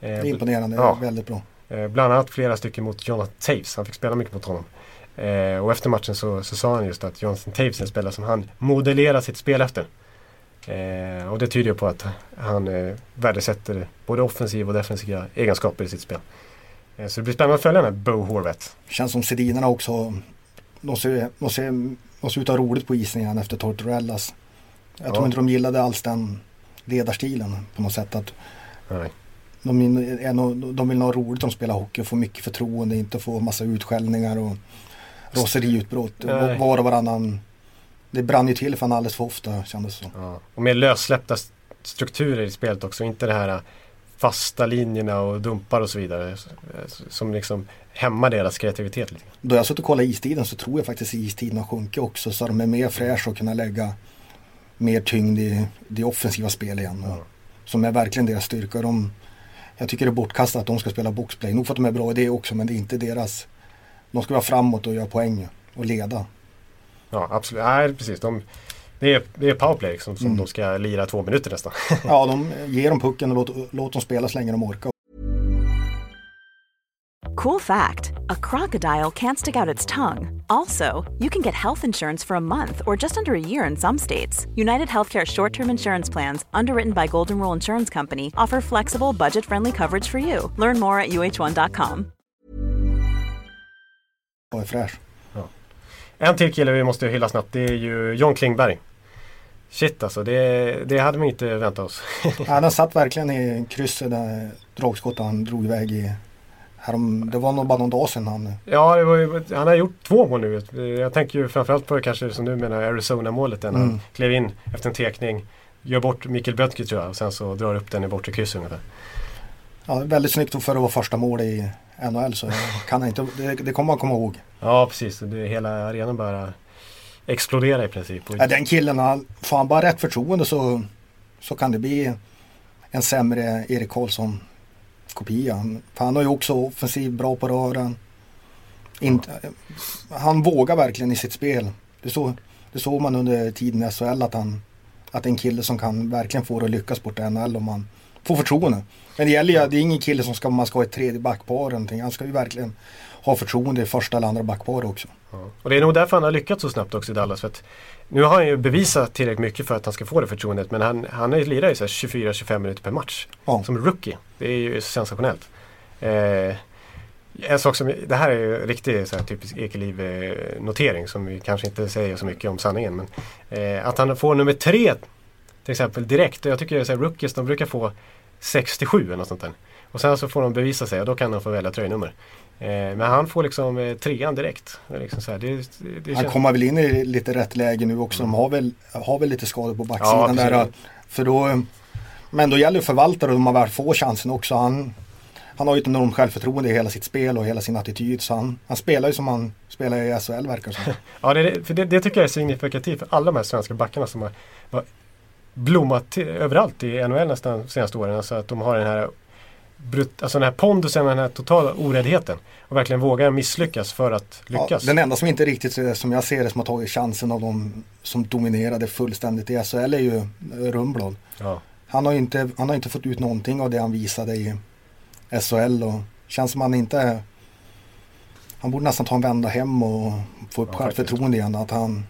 Eh, det är imponerande, ja. väldigt bra. Eh, bland annat flera stycken mot Jonathan Taves. Han fick spela mycket mot honom. Eh, och efter matchen så, så sa han just att Jonathan Taves är en spelare som han modellerar sitt spel efter. Eh, och det tyder ju på att han eh, värdesätter både offensiva och defensiva egenskaper i sitt spel. Eh, så det blir spännande att följa den här Bo Horvath. Känns som Sedinarna också. De ser, de, ser, de ser ut att ha roligt på isen igen efter Tortorellas. Jag ja. tror inte de gillade alls den ledarstilen på något sätt. Att Nej. De, de vill ha roligt, de spelar hockey och få mycket förtroende, inte få massa utskällningar och raseriutbrott. Var och varannan det brann ju till för honom alldeles för ofta kändes det. Ja. Och mer lössläppta strukturer i spelet också. Inte det här äh, fasta linjerna och dumpar och så vidare. Som liksom hämmar deras kreativitet lite. Då jag suttit och kollat istiden så tror jag faktiskt istiden har sjunkit också. Så de är mer fräscha och kunna lägga mer tyngd i det offensiva spelet igen. Ja. Som är verkligen deras styrka. De, jag tycker det är bortkastat att de ska spela boxplay. Nog för att de är bra i det också men det är inte deras. De ska vara framåt och göra poäng och leda. Ja, absolut. Nej, precis. De, det, är, det är powerplay liksom, som mm. de ska lira två minuter nästan. ja, de ger dem pucken och låt, låt dem spela så länge de orkar. Cool fact a crocodile can't stick out its tongue. Also, you can get health insurance for a month or just under a year in some states. United Healthcare short term insurance plans, underwritten by Golden Rule Insurance Company, offer flexible, budget friendly coverage for you. Learn more at uh1.com. Och är fräsch. En till kille vi måste hylla snabbt det är ju John Klingberg. Shit alltså, det, det hade man inte väntat oss. han satt verkligen i krysset där dragskottet han drog iväg i. Härom, det var nog bara någon dag sedan han... Ja, ju, han har gjort två mål nu. Jag tänker ju framförallt på kanske som du menar Arizona-målet. Mm. han klev in efter en tekning. Gör bort Mikael Böttger tror jag och sen så drar upp den i bortre krysset ungefär. Ja, väldigt snyggt för att vara första mål i NHL så kan inte, det, det kommer man komma ihåg. Ja precis, det, hela arenan bara explodera i princip. Ja, den killen, han, får han bara rätt förtroende så, så kan det bli en sämre Erik Karlsson kopia. För han har ju också offensiv, bra på rören. Inte, han vågar verkligen i sitt spel. Det såg, det såg man under tiden i SHL att han att en kille som kan verkligen få det att lyckas borta i NHL om man får förtroende. Men det gäller ju, det är ingen kille som ska, man ska ha ett tredje backpar eller någonting. Han ska ju verkligen ha förtroende i första eller andra backpar också. Ja. Och det är nog därför han har lyckats så snabbt också i Dallas. För att nu har han ju bevisat tillräckligt mycket för att han ska få det förtroendet. Men han, han lirar ju 24-25 minuter per match. Ja. Som rookie. Det är ju sensationellt. Eh, en sak som, det här är ju riktig så här, typisk Ekeliv-notering som vi kanske inte säger så mycket om sanningen. Men, eh, att han får nummer tre till exempel direkt. Jag tycker att rookies de brukar få 67 eller något sånt där. Och sen så får de bevisa sig och då kan de få välja tröjnummer. Eh, men han får liksom eh, trean direkt. Liksom så här, det, det han kommer väl in i lite rätt läge nu också. De har väl, har väl lite skador på backsidan ja, där. För då, men då gäller det att förvalta det om man väl får chansen också. Han, han har ju ett enormt självförtroende i hela sitt spel och hela sin attityd. Så han, han spelar ju som han spelar i SHL verkar som. ja, det, för det, det, tycker jag är signifikativt för alla de här svenska backarna som har, har blommat överallt i NHL nästan de senaste åren. Alltså att de har den här brut, alltså den här pondusen, den här totala oräddheten. Och verkligen vågar misslyckas för att lyckas. Ja, den enda som inte riktigt, som jag ser det, som har tagit chansen av de som dominerade fullständigt i SHL är ju Rumblad. Ja. Han, har inte, han har inte fått ut någonting av det han visade i SHL och känns som han inte han borde nästan ta en vända hem och få upp ja, självförtroende igen. Att han,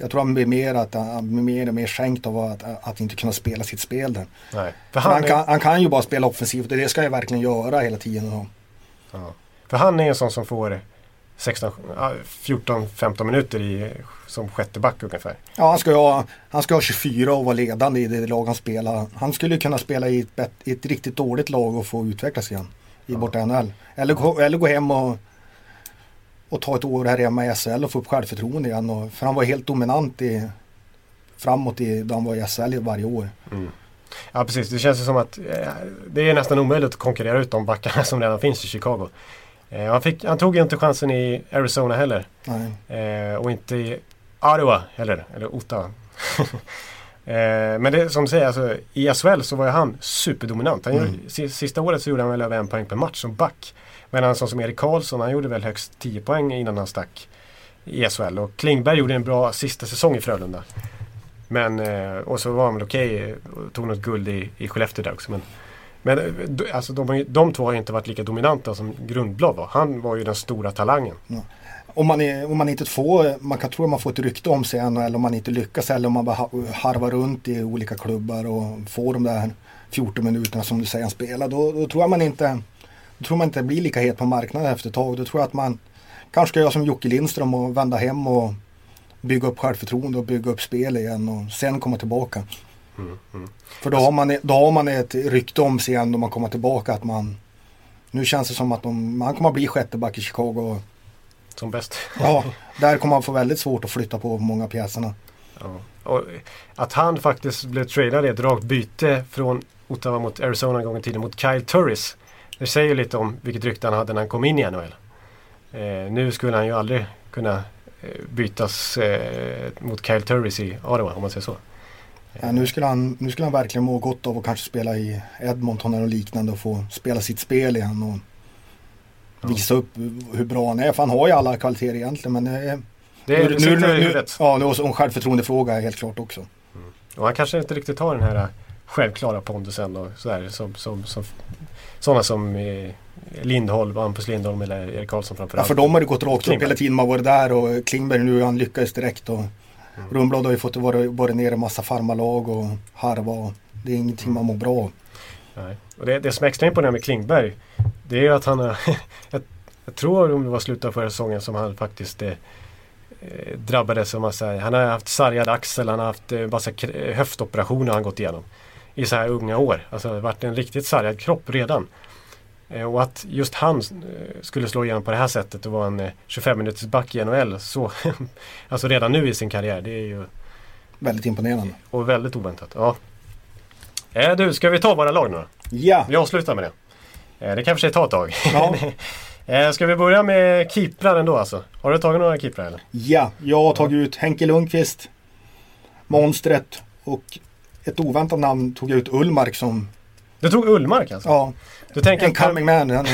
jag tror han blir mer, att, han blir mer och mer skänkt av att, att inte kunna spela sitt spel där. Nej. För han, han, är... kan, han, kan, ju bara spela offensivt och det ska jag verkligen göra hela tiden. Ja. För han är en sån som får 14-15 minuter i, som sjätte back ungefär. Ja, han ska, ha, han ska ha 24 och vara ledande i det lag han spelar. Han skulle kunna spela i ett, i ett riktigt dåligt lag och få utvecklas igen i ja. borta NHL. Eller, eller gå hem och, och ta ett år här hemma i SHL och få upp självförtroende igen. Och, för han var helt dominant i, framåt i, då han var i SHL varje år. Mm. Ja precis, det känns som att eh, det är nästan omöjligt att konkurrera ut de backarna som redan finns i Chicago. Eh, han, fick, han tog ju inte chansen i Arizona heller. Eh, och inte i Ottawa heller, eller Ottawa. eh, men det som du säger, alltså, i SHL så var ju han superdominant. Han mm. sista året så gjorde han väl över en poäng per match som back. Men sån som Erik Karlsson, han gjorde väl högst 10 poäng innan han stack i SHL. Och Klingberg gjorde en bra sista säsong i Frölunda. Men, eh, och så var han väl okej okay, och tog något guld i, i Skellefteå där också. Men, men eh, alltså, de, de två har inte varit lika dominanta som Grundblad var. Han var ju den stora talangen. Ja. Om man, är, om man inte får, man kan tro att man får ett rykte om sig eller om man inte lyckas eller om man bara harvar runt i olika klubbar och får de där 14 minuterna som du säger han spelar. Då, då tror jag man inte då tror man inte blir lika het på marknaden efter ett tag. Då tror jag att man kanske ska göra som Jocke Lindström och vända hem och bygga upp självförtroende och bygga upp spel igen och sen komma tillbaka. Mm, mm. För då har, man, då har man ett rykte om sig igen när man kommer tillbaka att man Nu känns det som att de, man kommer att bli sjätteback i Chicago. Som bäst. ja, där kommer man få väldigt svårt att flytta på många pjäserna. Ja. Och att han faktiskt blev tradad i ett rakt byte från Ottawa mot Arizona en gång i tiden mot Kyle Turris. Det säger lite om vilket rykte han hade när han kom in i NHL. Eh, nu skulle han ju aldrig kunna Eh, bytas eh, mot Kyle Turris i Ottawa om man säger så. Ja, nu, skulle han, nu skulle han verkligen må gott av att kanske spela i Edmonton eller liknande och få spela sitt spel igen och ja. visa upp hur bra han är. För han har ju alla kvaliteter egentligen men det är, det är, nu, nu, nu, ja, nu är en självförtroendefråga helt klart också. Mm. Och han kanske inte riktigt har den här självklara pondusen och sådär som, som, som sådana som Lindholm, Hampus Lindholm eller Erik Karlsson framförallt. Ja, för de har det gått rakt upp hela tiden man varit där och Klingberg nu han lyckades direkt och mm. Rundblad har ju fått vara, vara ner i massa farmarlag och harva och det är ingenting man mår bra av. Nej. Och det, det som är extra imponerande med Klingberg det är ju att han har jag, jag tror om det var slutet av förra säsongen som han faktiskt eh drabbades av massa, han har haft sargad axel, han har haft eh, massa höftoperationer han gått igenom. I så här unga år. Alltså det varit en riktigt sargad kropp redan. Eh, och att just han eh, skulle slå igenom på det här sättet och vara en 25 eh, minuters back i NHL så Alltså redan nu i sin karriär det är ju Väldigt imponerande. Och väldigt oväntat. Ja. Eh, du, ska vi ta våra lag nu då? Ja! Vi avslutar med det. Det kan för sig ta ett tag. Ja. ska vi börja med keeprar ändå alltså? Har du tagit några keeprar eller? Ja, jag har tagit ut Henke Lundqvist Monstret och ett oväntat namn tog jag ut Ullmark som Du tog Ullmark alltså? Ja. Du tänker en coming man. Han,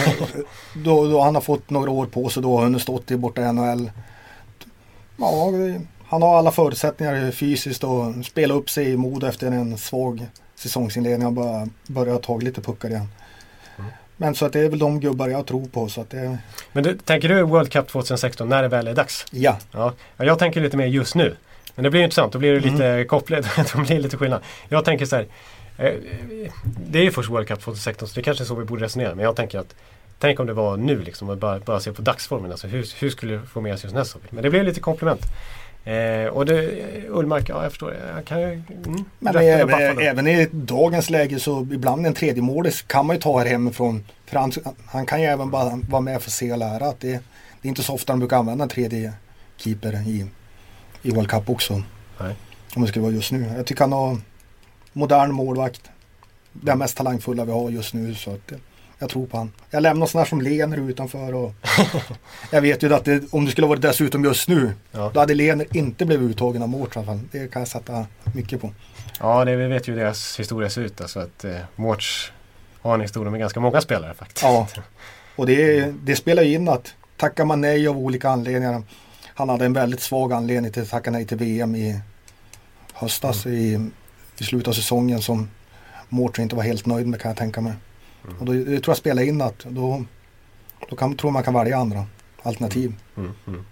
då, då han har fått några år på sig då. Han har stått i borta NHL. Ja, han har alla förutsättningar fysiskt och spela upp sig i mod efter en svag säsongsinledning. Han bara börjar ta lite puckar igen. Mm. Men så att det är väl de gubbar jag tror på. Så att det... Men du, tänker du World Cup 2016 när det väl är dags? Ja. ja. Jag tänker lite mer just nu. Men det blir intressant, då blir det lite mm. kopplat, då blir det lite skillnad. Jag tänker så här, Eh, det är ju först World Cup 2016 så det är kanske är så vi borde resonera. Men jag tänker att Tänk om det var nu liksom och bara, bara se på dagsformen. Alltså hur, hur skulle det få med oss just nästa Men det blir lite komplement. Eh, och det, Ullmark, ja jag förstår. Jag kan ju, mm, Men även, även i dagens läge så ibland en tredje målis kan man ju ta här hemifrån. För han, han kan ju även bara vara med för att se och lära. Att det, det är inte så ofta de brukar använda en tredje keeper i, i World Cup också. Nej. Om det skulle vara just nu. Jag tycker han har modern målvakt. Den mest talangfulla vi har just nu. Så att, jag tror på han. Jag lämnar sådana som Lener utanför. Och jag vet ju att det, om det skulle varit dessutom just nu. Ja. Då hade Lener inte blivit uttagen av Mårts. Det kan jag sätta mycket på. Ja, det, vi vet ju hur deras historia ser ut. Alltså att eh, Mårts har en historia med ganska många spelare faktiskt. Ja, och det, det spelar ju in att tackar man nej av olika anledningar. Han hade en väldigt svag anledning till att tacka nej till VM i höstas mm. i i slutet av säsongen som Mårten inte var helt nöjd med kan jag tänka mig. Mm. Och då, det tror jag spelar in att då, då kan, tror man kan välja andra alternativ. Mm. Mm.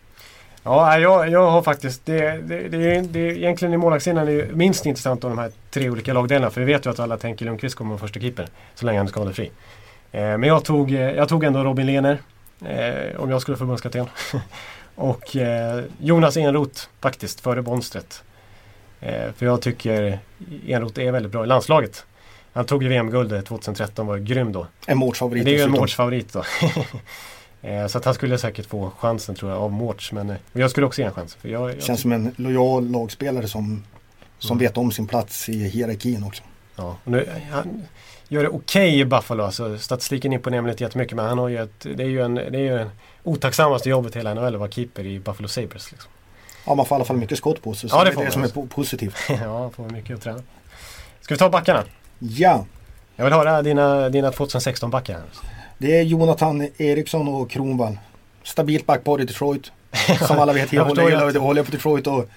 Ja, jag, jag har faktiskt, det, det, det, det är egentligen i målvaktssidan är minst intressant av de här tre olika lagdelarna. För vi vet ju att alla tänker Lundqvist kommer vara första keeper så länge han är skadefri. Eh, men jag tog, jag tog ändå Robin Lehner. Eh, om jag skulle förbundskapten. och eh, Jonas Enroth faktiskt före Bonstret. Eh, för jag tycker Enroth är väldigt bra i landslaget. Han tog ju VM-guldet 2013 var grym då. En målsfavorit. Det är ju en målsfavorit då. Eh, så att han skulle säkert få chansen tror jag av Mårts. Men eh, jag skulle också ge en chans. För jag, jag Känns som en lojal lagspelare som, som vet om sin plats i hierarkin också. Ja, nu, han gör det okej okay i Buffalo. Alltså, statistiken imponerar mig inte jättemycket men han har ju ett, det är ju en, det är ju en otacksammaste jobbet i hela NHL att vara keeper i Buffalo Sabres. Liksom. Ja, man får i alla fall mycket skott på sig. Ja, det det, är det man. som är po- positivt. ja, får mycket att träna. Ska vi ta backarna? Ja, Jag vill höra dina, dina 2016-backar. det är Jonathan Eriksson och Kronwall. Stabilt backpar i Detroit. Som alla vet, jag håller, jag håller på Detroit och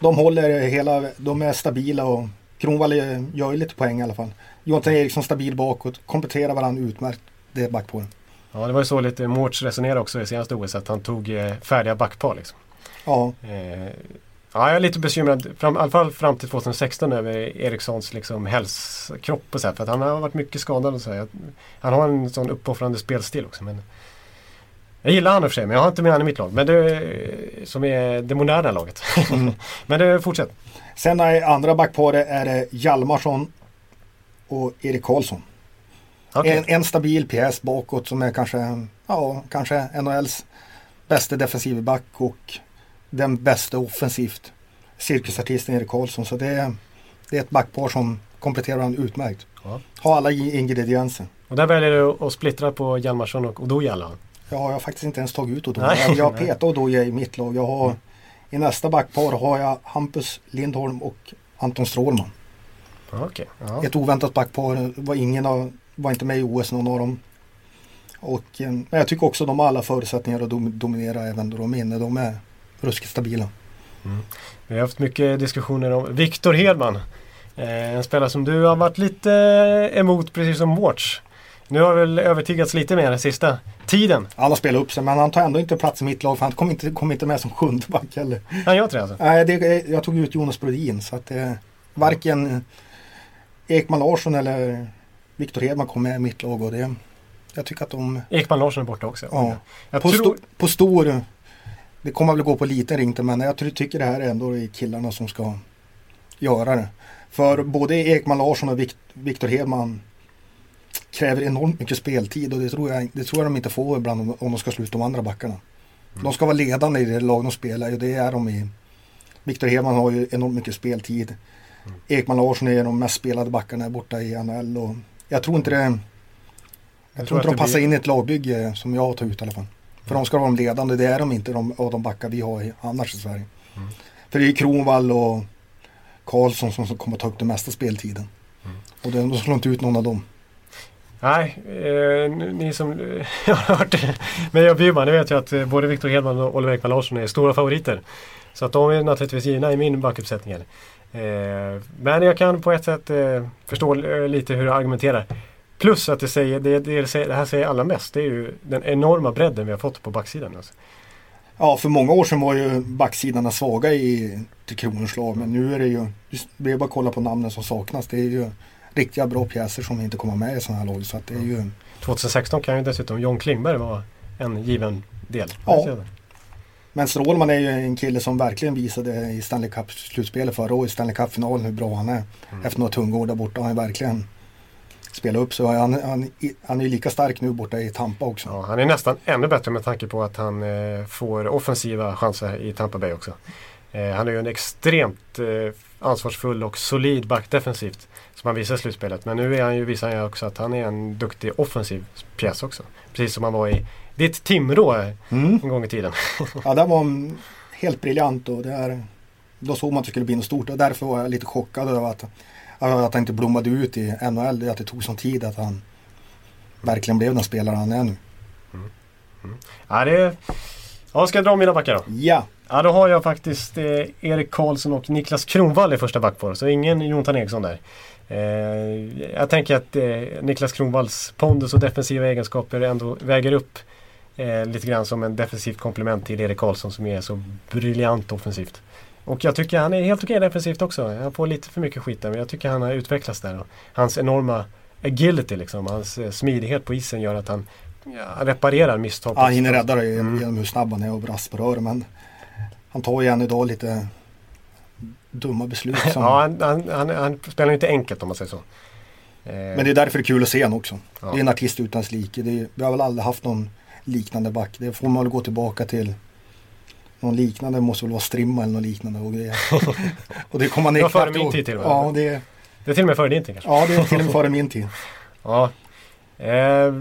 de håller hela, de är stabila och Kronwall är- gör ju lite poäng i alla fall. Jonathan Eriksson stabil bakåt, kompletterar varandra utmärkt. Det är backparen. Ja, det var ju så lite Mårts resonerade också i senaste OS att han tog eh, färdiga backpar. Liksom. Ja, Eh, ja, jag är lite bekymrad, fram, i alla fall fram till 2016 över Erikssons liksom, hälskropp och så här, För att han har varit mycket skadad och så här. Han har en sån uppoffrande spelstil också. Men jag gillar han i och för sig, men jag har inte med han i mitt lag. Men det, som är det moderna laget. men det, fortsätt. Sen är andra backparet är det Hjalmarsson och Erik Karlsson. Okej. En, en stabil pjäs bakåt som är kanske, ja, kanske NHLs bästa defensiva back och den bästa offensivt. Cirkusartisten Erik Karlsson. Så det är, det är ett backpar som kompletterar varandra utmärkt. Ja. Har alla ingredienser. Och där väljer du att splittra på Hjalmarsson och Odoja. Ja, jag har faktiskt inte ens tagit ut Odoja. Nej. Jag, jag petar Odoja i mitt lag. Jag har, I nästa backpar har jag Hampus Lindholm och Anton Strålman. Okej. Ja. Ett oväntat backpar. Var ingen av, var inte med i OS någon av dem. Och, eh, men jag tycker också de har alla förutsättningar att dom, dominera även då de är inne. De är ruskigt stabila. Vi har haft mycket diskussioner om Viktor Hedman. Eh, en spelare som du har varit lite emot precis som Mårts. Nu har väl övertygats lite mer den sista tiden. Han har spelat upp sig men han tar ändå inte plats i mitt lag för han kom inte, kom inte med som sjunde back heller. Han gör inte det alltså? Nej, det, jag tog ut Jonas Brodin så att eh, varken Ekman Larsson eller Viktor Hedman kom med i mitt lag och det, jag tycker att de Ekman Larsson är borta också. Ja. Jag på, tror... sto, på stor, det kommer väl gå på liten rink men jag tycker det här är ändå killarna som ska göra det. För både Ekman Larsson och Vik, Viktor Hedman kräver enormt mycket speltid och det tror jag, det tror jag de inte får ibland om, de ska sluta de andra backarna. De ska vara ledande i det lag de spelar och det är de i. Viktor Hedman har ju enormt mycket speltid. Ekman Larsson är de mest spelade backarna borta i NHL och jag tror inte det jag, tror tror inte att de det passar blir- in i ett lagbygge som jag tar ut i alla fall. För de ska vara de ledande, det är de inte de, av de backar vi har i, annars i Sverige. Mm. För det är Kronwall och Karlsson som, som kommer ta upp den mesta speltiden. Mm. Och de, de slår inte ut någon av dem. Nej, eh, ni som har hört mig och Bjurman, ni vet ju att eh, både Viktor Hedman och Oliver Ekman Larsson är stora favoriter. Så att de är naturligtvis givna i min backuppsättning. Eh, men jag kan på ett sätt eh, förstå eh, lite hur du argumenterar. Plus att det, säger, det, det, det här säger alla mest, det är ju den enorma bredden vi har fått på backsidan. Alltså. Ja, för många år sedan var ju backsidorna svaga i Kronors lag. Men nu är det ju, det är bara att kolla på namnen som saknas. Det är ju riktiga bra pjäser som inte kommer med i sådana här lag. Så att det är ju, 2016 kan ju dessutom John Klingberg vara en given del. Ja. Men Strålman är ju en kille som verkligen visade i Stanley Cup-slutspelet förra året, i Stanley Cup-finalen, hur bra han är. Efter några tunga år där borta har han verkligen spelat upp sig. Han, han, han är ju lika stark nu borta i Tampa också. Ja, han är nästan ännu bättre med tanke på att han eh, får offensiva chanser i Tampa Bay också. Eh, han är ju en extremt eh, ansvarsfull och solid back defensivt som han visar i slutspelet. Men nu är han ju, visar han ju också att han är en duktig offensiv pjäs också. Precis som han var i ditt Timrå Mm. en gång i tiden. Ja, det var mm, helt briljant och det är, då såg man att det skulle bli något stort och därför var jag lite chockad över att, att han inte blommade ut i NHL. Att det tog sån tid att han verkligen blev den spelare han är nu. Ja, det är... Ja, ska jag dra mina backar då? Ja, Ja, då har jag faktiskt eh, Erik Karlsson och Niklas Kronwall i första backpar. Så ingen Jonathan Eriksson där. Eh, jag tänker att eh, Niklas Kronwalls pondus och defensiva egenskaper ändå väger upp eh, lite grann som en defensivt komplement till Erik Karlsson som är så briljant offensivt. Och jag tycker han är helt okej defensivt också. Han får lite för mycket skit där men jag tycker han har utvecklats där. Hans enorma agility liksom, hans eh, smidighet på isen gör att han ja, reparerar misstag. Ja, han hinner rädda det genom mm. hur snabb han är och rören. Men han tar ju än idag lite dumma beslut. Som... ja, han, han, han, han, spelar inte enkelt om man säger så. Men det är därför det är kul att se honom också. Ja. Det är en artist utan like. Vi har väl aldrig haft någon liknande back. Det får man väl gå tillbaka till. Någon liknande måste väl vara Strimma eller något liknande. Och det, och det kommer man Det före min tid till och med. Ja, det, det är till och med före din tid kanske? Ja, det är till och med före min tid. ja. Eh,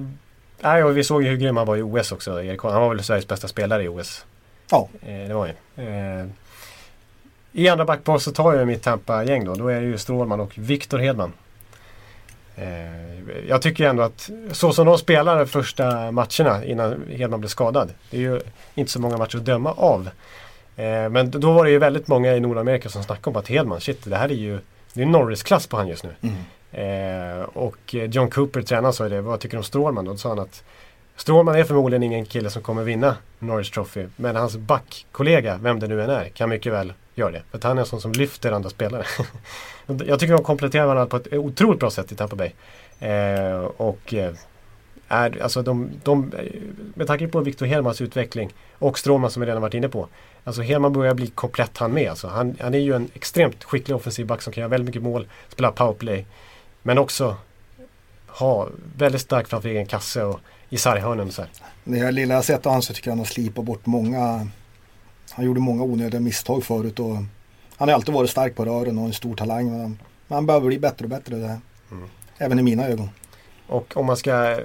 nej, och vi såg ju hur grym han var i OS också. Erik Han var väl Sveriges bästa spelare i OS. Ja. Eh, det var ju. Eh, I andra backpar så tar jag mitt Tampa-gäng då. Då är det ju Strålman och Viktor Hedman. Eh, jag tycker ändå att så som de spelar de första matcherna innan Hedman blev skadad. Det är ju inte så många matcher att döma av. Eh, men då var det ju väldigt många i Nordamerika som snackade om att Hedman, shit det här är ju det är Norris-klass på han just nu. Mm. Eh, och John Cooper, tränaren, sa ju det. Vad tycker du om Strålman? Då sa han att Strålman är förmodligen ingen kille som kommer vinna Norris Trophy. Men hans backkollega, vem det nu än är, kan mycket väl göra det. För att han är en sån som lyfter andra spelare. jag tycker de kompletterar varandra på ett otroligt bra sätt i Tampa Bay. Eh, och eh, är, alltså de, de, eh, med tanke på Victor Hedmans utveckling och Strålman som vi redan varit inne på. Alltså Hedman börjar bli komplett han med. Alltså han, han är ju en extremt skicklig offensiv back som kan göra väldigt mycket mål, spela powerplay. Men också ha väldigt stark framför egen kasse och i sarghörnen. Så här. Det här lilla jag sett av honom så tycker jag han har slipat bort många Han gjorde många onödiga misstag förut och Han har alltid varit stark på rören och en stor talang men han, men han behöver bli bättre och bättre det. Mm. Även i mina ögon. Och om man ska eh,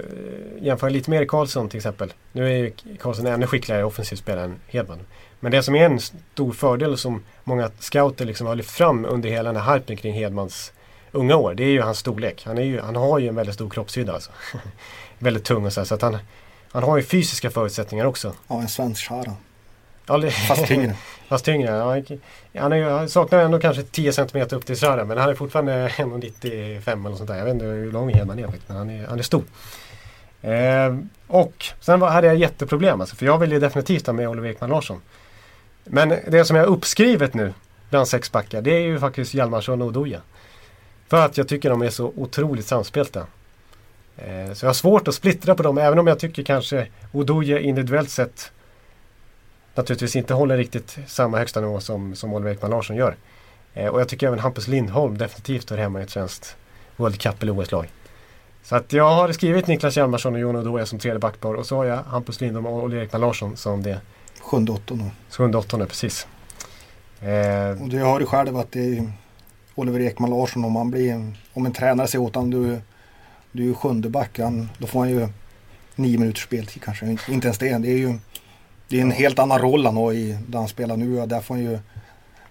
jämföra lite mer Karlsson till exempel. Nu är ju Karlsson ännu skickligare offensiv spelare än Hedman. Men det som är en stor fördel som många scouter liksom har lyft fram under hela den här hypen kring Hedmans unga år. Det är ju hans storlek. Han, är ju, han har ju en väldigt stor kroppshydda alltså. väldigt tung och så, här, så att han, han har ju fysiska förutsättningar också. Ja, en svensk Sharan. Fast tyngre. Fast tyngre. Ja, han, är, han saknar ändå kanske 10 cm upp till Sharan men han är fortfarande 1,95 eller sånt där. Jag vet inte hur lång Hedman är men han är, han är stor. Eh, och sen var, hade jag jätteproblem alltså, för jag vill ju definitivt ha med Oliver Ekman Larsson. Men det som jag har uppskrivet nu bland sex backar det är ju faktiskt Hjalmarsson och Odoja. För att jag tycker de är så otroligt samspelta. Eh, så jag har svårt att splittra på dem även om jag tycker kanske Odoje individuellt sett naturligtvis inte håller riktigt samma högsta nivå som, som Oliver Ekman Larsson gör. Eh, och jag tycker även Hampus Lindholm definitivt hör hemma i ett svenskt World Cup eller OS-lag. Så att jag har skrivit Niklas Hjalmarsson och Jon Odoja som tredje backpar och så har jag Hampus Lindholm och Oliver Ekman Larsson som det Sjunde åttonde. Sjunde åttonde, precis. Eh, och du har ju själv att det är Oliver Ekman Larsson om han blir om en tränare säger åt honom du, du är sjunde back, då får han ju nio minuters speltid kanske. Inte ens det. Det är ju det är en helt annan roll han har i, där han spelar nu. Där, får han ju,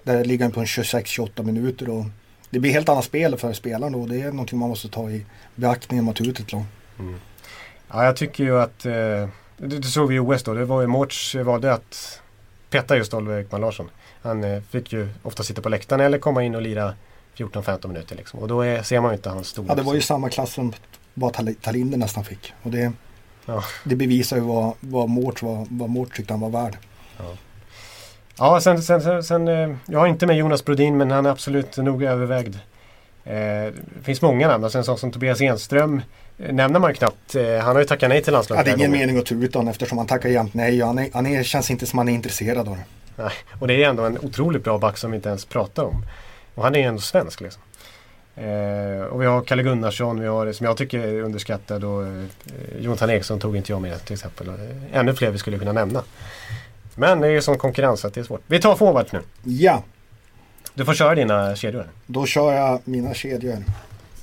där ligger han på en 26-28 minuter. Och det blir helt annat spel för spelaren då. Det är någonting man måste ta i beaktning när man tar ut ett lag. Mm. Ja, jag tycker ju att eh, det, det såg vi i OS då. Det var ju Mårts valde att peta just Oliver Ekman Larsson. Han eh, fick ju ofta sitta på läktaren eller komma in och lira 14-15 minuter liksom. Och då är, ser man ju inte hans storlek. Ja, det var ju samma klass som vad Talinder nästan fick. Och det, ja. det bevisar ju vad, vad Mårts vad, vad Mårts tyckte han var värd. Ja. Ja, sen, sen, sen, sen, eh, jag har inte med Jonas Brodin men han är absolut noga övervägd. Eh, det finns många namn, alltså en sån som Tobias Enström eh, nämner man ju knappt. Eh, han har ju tackat nej till landslaget. Ja, det är ingen mening att ta ut honom eftersom han tackar jämt nej. Han, är, han är, känns inte som han är intresserad av det. Nej, och det är ändå en otroligt bra back som vi inte ens pratar om. Och han är ändå svensk liksom. Eh, och vi har Kalle Gunnarsson, vi har som jag tycker är underskattad och eh, Jonathan Eriksson tog inte jag med till exempel. Eh, ännu fler vi skulle kunna nämna. Men det är ju sån konkurrens att det är svårt. Vi tar forward nu. Ja. Du får köra dina kedjor. Då kör jag mina kedjor.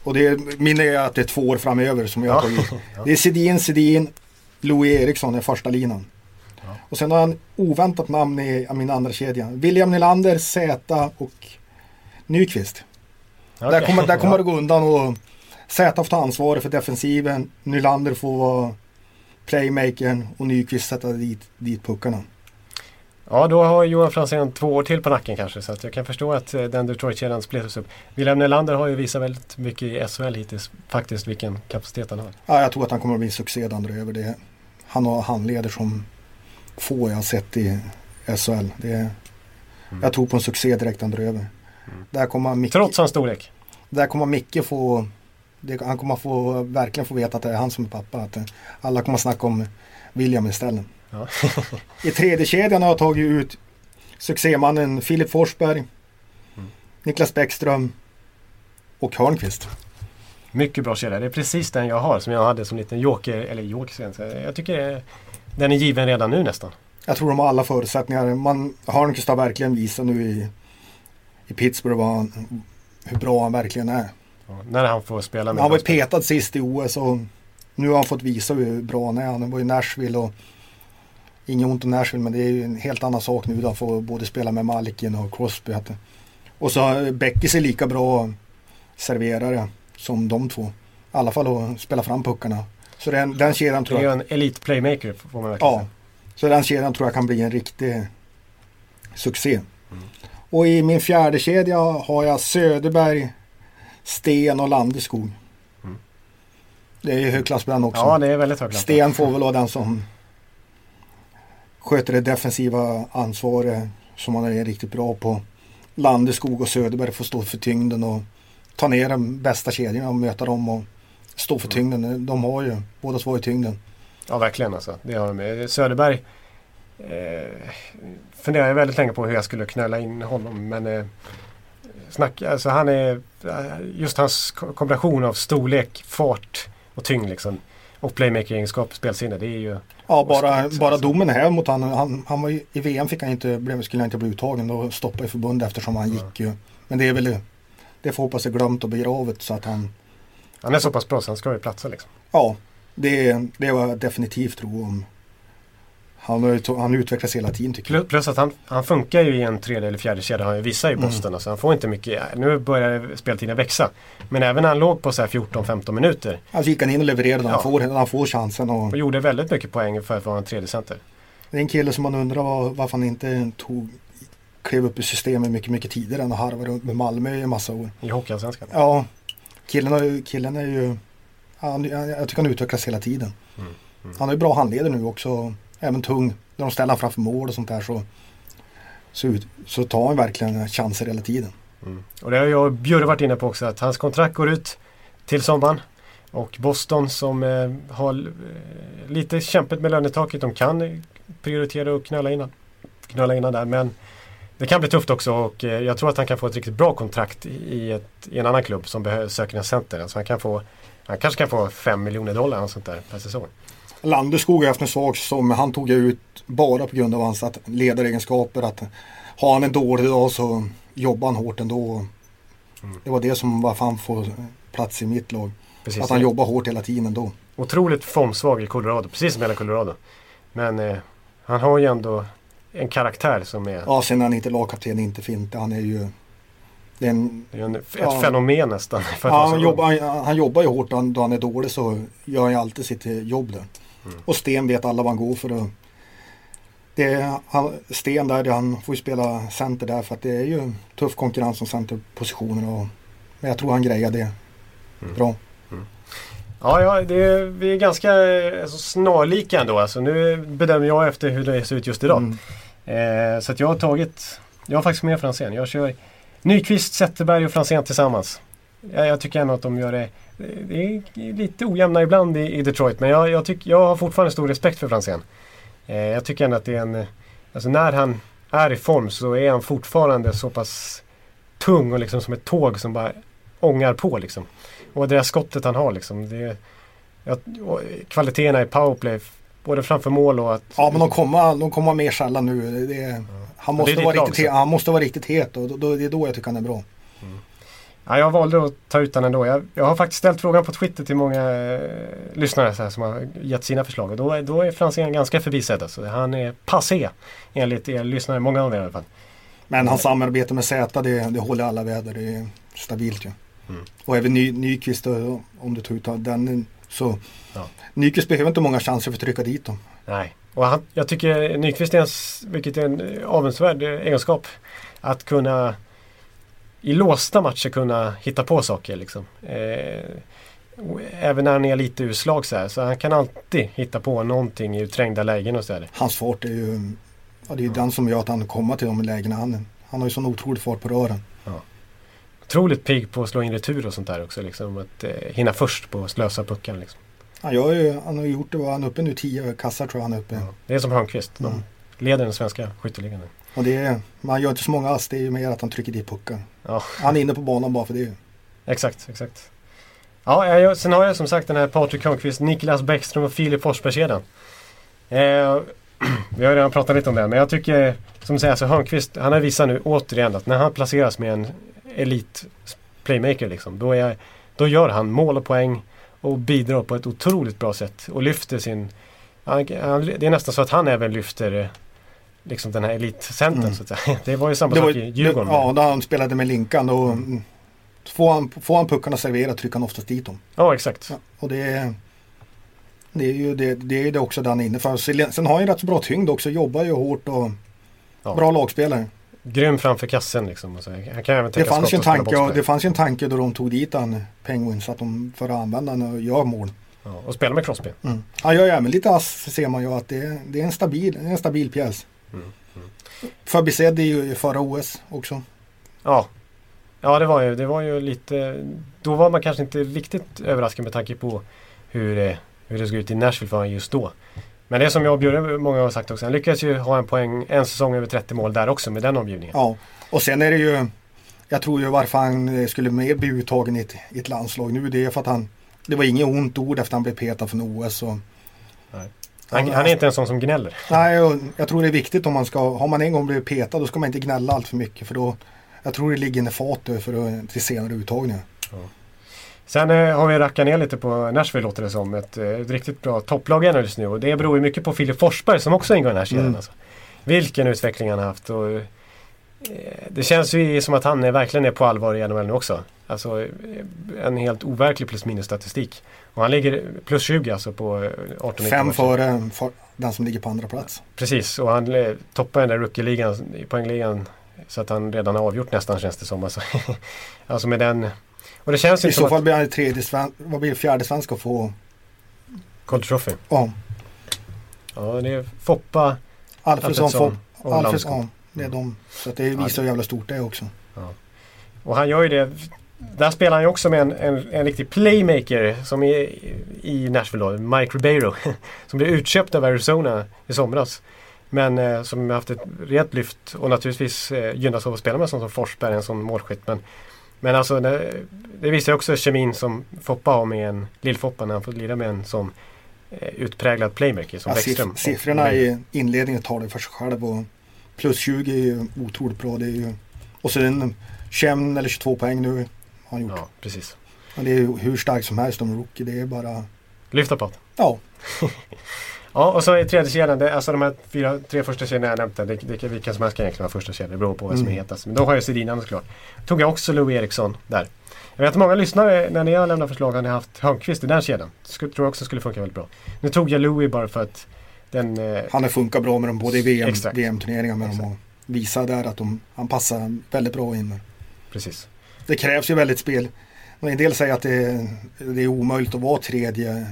Och det, min är att det är två år framöver som jag har tagit. ja. Det är Sedin, Sedin, Louis Eriksson i första linan. Ja. Och sen har jag en oväntat namn i min andra kedja. William Nylander, Zäta och Nyqvist. Okay. Där kommer, där kommer det gå undan och Zäta får ta ansvaret för defensiven. Nylander får vara playmakern och Nyqvist sätta dit, dit puckarna. Ja, då har Johan Franzén två år till på nacken kanske så att jag kan förstå att eh, den Detroit-kedjan splittras upp. William Nylander har ju visat väldigt mycket i SHL hittills faktiskt vilken kapacitet han har. Ja, jag tror att han kommer att bli en succé över det. Han har handleder som få jag har sett i SHL. Det är, mm. Jag tror på en succé direkt över. Mm. Där kommer Micke, Trots hans storlek? Där kommer Micke få det, han kommer få, verkligen få veta att det är han som är pappa. Att alla kommer snacka om William istället. Ja. I tredje kedjan har jag tagit ut succémannen Filip Forsberg, Niklas Bäckström och Hörnqvist. Mycket bra kedja. Det är precis den jag har som jag hade som liten joker. Eller joker jag tycker den är given redan nu nästan. Jag tror de har alla förutsättningar. Man, Hörnqvist har verkligen visat nu i, i Pittsburgh vad han, hur bra han verkligen är. Ja, när han får spela med Han var petad sist i OS och nu har han fått visa hur bra han är. Han var i Nashville och inget ont om Nashville men det är ju en helt annan sak nu. Han får både spela med Malkin och Crosby. Och så Beckis är lika bra serverare som de två. I alla fall att spela fram puckarna. Så den, den kedjan Det tror är ju jag, en elite playmaker får man verkligen ja, så den kedjan tror jag kan bli en riktig succé. Och i min fjärde kedja har jag Söderberg, Sten och Landeskog. Det är ju högklassband också. Ja, det är väldigt högt. Sten får väl vara den som sköter det defensiva ansvaret som han är riktigt bra på. Landeskog och Söderberg får stå för tyngden och ta ner den bästa kedjan och möta dem och stå för tyngden. De har ju, båda två ju tyngden. Ja, verkligen alltså. Det har de. Söderberg eh, funderar jag väldigt länge på hur jag skulle knöla in honom. Men eh, snack, alltså han är eh, just hans ko- kombination av storlek, fart och tyngd liksom. Och playmaker-egenskap, spelsinne. Det är ju Ja, bara, bara domen här mot han, han, han var ju, I VM fick han inte, blev, skulle han inte bli uttagen. Då stoppade förbundet eftersom han gick ju. Men det är väl det får hoppas är glömt och begravet så att han Han är så pass bra så han ska ju platsa liksom. Ja, det, det var jag definitivt tro om. Han, har han utvecklas hela tiden tycker jag. Plus, att han, han funkar ju i en tredje eller fjärde kedja. Han visar Mm. i Boston. Alltså, han får inte mycket. Nu börjar speltiden växa. Men även när han låg på så här 14-15 minuter. Alltså gick han in och levererade när han, Ja. får, när han får chansen. Och Och gjorde väldigt mycket poäng för att vara en tredje center. det är en kille som man undrar var, varför han inte tog, klev upp i systemet mycket, mycket tidigare än att harva runt med Malmö i en massa år. I Hockeyallsvenskan. Ja, killen, har killen är ju, han, jag tycker han utvecklas hela tiden. Mm, Han har ju bra handleder nu också, även tung. När de ställer framför mål och sånt där så, så, så tar han verkligen chanser hela tiden. Mm. Och det har jag och Bjurre varit inne på också. Att hans kontrakt går ut till sommaren. Och Boston som eh, har eh, lite kämpigt med lönetaket. De kan prioritera och knöla innan. Knöla innan där. Men det kan bli tufft också och eh, jag tror att han kan få ett riktigt bra kontrakt i, ett, i en annan klubb som behöver, söker en center. Alltså han, kan få, han kanske kan få 5 miljoner dollar och sånt där per säsong. Landeskog har haft en svag som han tog ut bara på grund av hans att- ledaregenskaper. Att har han en dålig dag så jobbar han hårt ändå. Det var det som varför han får plats i mitt lag. Precis. Att han jobbar hårt hela tiden ändå. Otroligt formsvag i Colorado, precis som hela Colorado. Men eh, han har ju ändå en karaktär som är, Ja, sen är han inte lagkapten, inte Finte. Han är ju... Det är en, det är en, ett Ja. fenomen nästan. Ja, han, jobbar, han, han jobbar ju hårt han, då han är dålig så gör han ju alltid sitt jobb där. Och Sten vet alla vad han går för. Och det är, Sten där, han får ju spela center där för att det är ju tuff konkurrens om centerpositioner. Och, men jag tror han grejar det bra. Ja, ja det, vi är ganska alltså, snarlika ändå. Alltså, nu bedömer jag efter hur det ser ut just idag. Mm. Eh, så att jag har tagit, jag har faktiskt med Franzén. Jag kör Nyqvist, Zetterberg och Franzén tillsammans. Jag, jag tycker ändå att de gör det, det är lite ojämna ibland i, Detroit. Men jag, jag, tycker, jag har fortfarande stor respekt för Franzén. Eh, jag tycker ändå att det är en, alltså när han är i form så är han fortfarande så pass tung och liksom som ett tåg som bara ångar på liksom. Och det där skottet han har liksom. Det, ja, och kvaliteten i powerplay, både framför mål och att... Ja men de kommer, de kommer mer sällan nu. Det han, måste vara riktigt, så. he- han måste vara riktigt het och då, då, det är då jag tycker han är bra. Ja, jag valde att ta ut den ändå. Jag, jag har faktiskt ställt frågan på Twitter till många eh, lyssnare så här, som har gett sina förslag. Och då, då är Franzén ganska förbisedd. Alltså. Han är passé enligt er lyssnare, många av er i alla fall. Men hans samarbete med Z det, det håller alla väder. Det är stabilt ju. Mm. Och även Ny, Nyqvist då, om du tog ut den så Ja. Nyqvist behöver inte många chanser för att trycka dit dem. Nej. Och han, jag tycker Nyqvist är en, vilket är en eh, avundsvärd eh, egenskap. Att kunna i låsta matcher kunna hitta på saker liksom. Eh, även när han är lite ur slag så här. Så han kan alltid hitta på någonting i trängda lägen och så där. Hans fart är ju ja, det är ju den som gör att han kommer till de lägena. Han, han har ju sån otrolig fart på rören. otroligt pigg på att slå in retur och sånt där också. Liksom, att eh, hinna först på att slösa pucken. Liksom. Han, gör ju, han har gjort det, han uppe nu tio kassar tror jag han är uppe. Ja. Det är som Hörnqvist. De Mm. leder den svenska skytteligan. Och det är, man gör inte så många ass, det är ju mer att han trycker dit pucken. Ja. Han är inne på banan bara för det. Exakt, exakt. Ja, jag, sen har jag som sagt den här Patrik Hörnqvist, Niklas Bäckström och Filip Forsberg-kedjan. Eh, vi har redan pratat lite om det, men jag tycker som säger, alltså Hörnqvist, han har visat nu återigen att när han placeras med en elit playmaker liksom, då, är, då gör han mål och poäng och bidrar på ett otroligt bra sätt och lyfter sin... Han, han, det är nästan så att han även lyfter liksom den här elitcentern Mm. så att säga. Det var ju samma det var, sak i Djurgården. Det, ja, då han spelade med Linkan och mm, får han, får han puckarna serverade trycker han oftast dit dem. ja exakt. Ja, och det är, det är ju det, det, är det också där han är inne för. Sen har han ju rätt så bra tyngd också, jobbar ju hårt och Ja. bra lagspelare. Grym framför kassen liksom. Och så. Han kan även Det fanns, ju en tanke, och det fanns en tanke då de tog dit han Penguins att de för att använda han och gör mål. Ja, och spela med Crosby. Mm. Han gör ju även lite ass ser man ju att det, är- det är en stabil, en stabil pjäs. Mm, Förbisedd i ju förra OS också. Ja. Ja det var ju, det var ju lite Då var man kanske inte riktigt överraskad med tanke på hur det, hur det såg ut i Nashville för honom just då. Men det som jag och Bjurre många har sagt också. Han lyckades ju ha en poäng en säsong över 30 mål där också med den omgivningen. Ja, och sen är det ju Jag tror ju varför han eh, skulle mer bli uttagen i ett, i ett landslag nu det är för att han Det var inget ont ord efter han blev petad från OS och Han, han är inte en sån som gnäller. Nej, och jag tror det är viktigt om man ska Har man en gång blivit petad då ska man inte gnälla allt för mycket för då Jag tror det ligger en fat för att, till senare uttagningar. Sen eh, har vi rackat ner lite på Nashville låter det som. Ett, eh, ett riktigt bra topplag just nu. Och det beror ju mycket på Filip Forsberg som också ingår i den här serien. Mm. Alltså. Vilken utveckling han har haft. Och, eh, det känns ju som att han är, verkligen är på allvar i NHL nu också. Alltså eh, en helt overklig plus minus statistik. Och han ligger plus 20 alltså på eh, 18 Fem matcher. före för den som ligger på andra plats. Preprecis och han eh, toppar den där rookie-ligan i poängligan. Så att han redan har avgjort nästan känns det som. Alltså, alltså med den... Och det känns I så fall att... blir han tredje sven, vad blir fjärde svensk att få Calder Trophy. Ja, Ja, det är Foppa, Alfredsson, Alfredsson och Alfredsson. Ja, det är de. Så att det visar Ja, hur jävla stort det är också. Och han gör ju det. Där spelar han ju också med en, en, en riktig playmaker som är i Nashville då, Mike Ribeiro. Som blev utköpt av Arizona i somras. Men eh, som har haft ett rejält lyft och naturligtvis eh, gynnas av att spela med en sån som Forsberg, en sån målskytt. Men, men alltså det, det visar också kemin som Foppa har med en Lill-Foppa när han får lira med en sån eh, utpräglad playmaker som Ja, Bäckström. siff- siffrorna i inledningen talar för sig själv och plus 20 är ju otroligt bra. Det är ju, och sen 21 eller 22 poäng nu har han gjort. Ja, precis. Och det är ju hur starkt som helst som rookie. Det är bara, Lyfta på det. ja, Ja, och så i tredje kedjan, det, alltså de här fyra, tre första kedjorna jag nämnde, det, det, vilka som helst kan egentligen vara första kedjor, det beror på vem som är Mm. hetast. Men då har jag Sedinarna såklart. Tog jag också Louis Eriksson där. Jag vet att många lyssnare, när ni har lämnat förslag, har ni haft Hörnqvist i den kedjan. Skulle, tror jag också skulle funka väldigt bra. Nu tog jag Louis bara för att den... Eh, han har funkat bra med dem både i VM, Exakt. VM-turneringar med dem och visar där att de, han passar väldigt bra in. precis. Det krävs ju väldigt spel. En del säger att det är, det är omöjligt att vara tredje,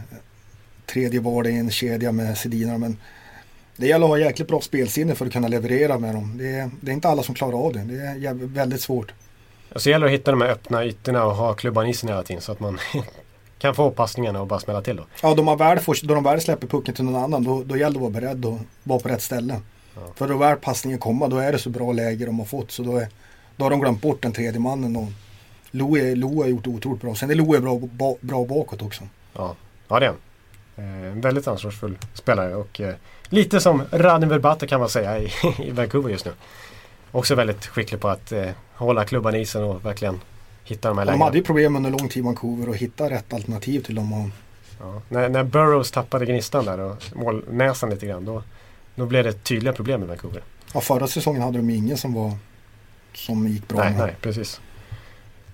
tredje var i en kedja med Sedinarna. Men det gäller att ha jäkligt bra spelsinne för att kunna leverera med dem. Det är, det är inte alla som klarar av det. Det är väldigt svårt. Och så gäller det att hitta de här öppna ytorna och ha klubban i isen hela tiden så att man kan få passningarna och bara smälla till då. Ja, då, man väl får, då de väl släpper pucken till någon annan då, då gäller det att vara beredd och vara på rätt ställe. För då väl passningen kommer då är det så bra läge de har fått så då, är, då har de glömt bort den tredje mannen. Och Lo, är, Lo har gjort det otroligt bra. Sen är Lo är bra, ba, bra bakåt också. Ja, ja det är han. Eh, En väldigt ansvarsfull spelare och eh, lite som Radim Verbata kan man säga i, i Vancouver just nu. Också väldigt skicklig på att eh, hålla klubban i isen och verkligen hitta de här De lägena. hade ju problem under lång tid Vancouver att hitta rätt alternativ till dem. Ja. När, när Burrows tappade gnistan där och målnäsan lite grann då, då blev det tydliga problem i Vancouver. ja, förra säsongen hade de ingen som var som gick bra. Nej, med. nej, precis.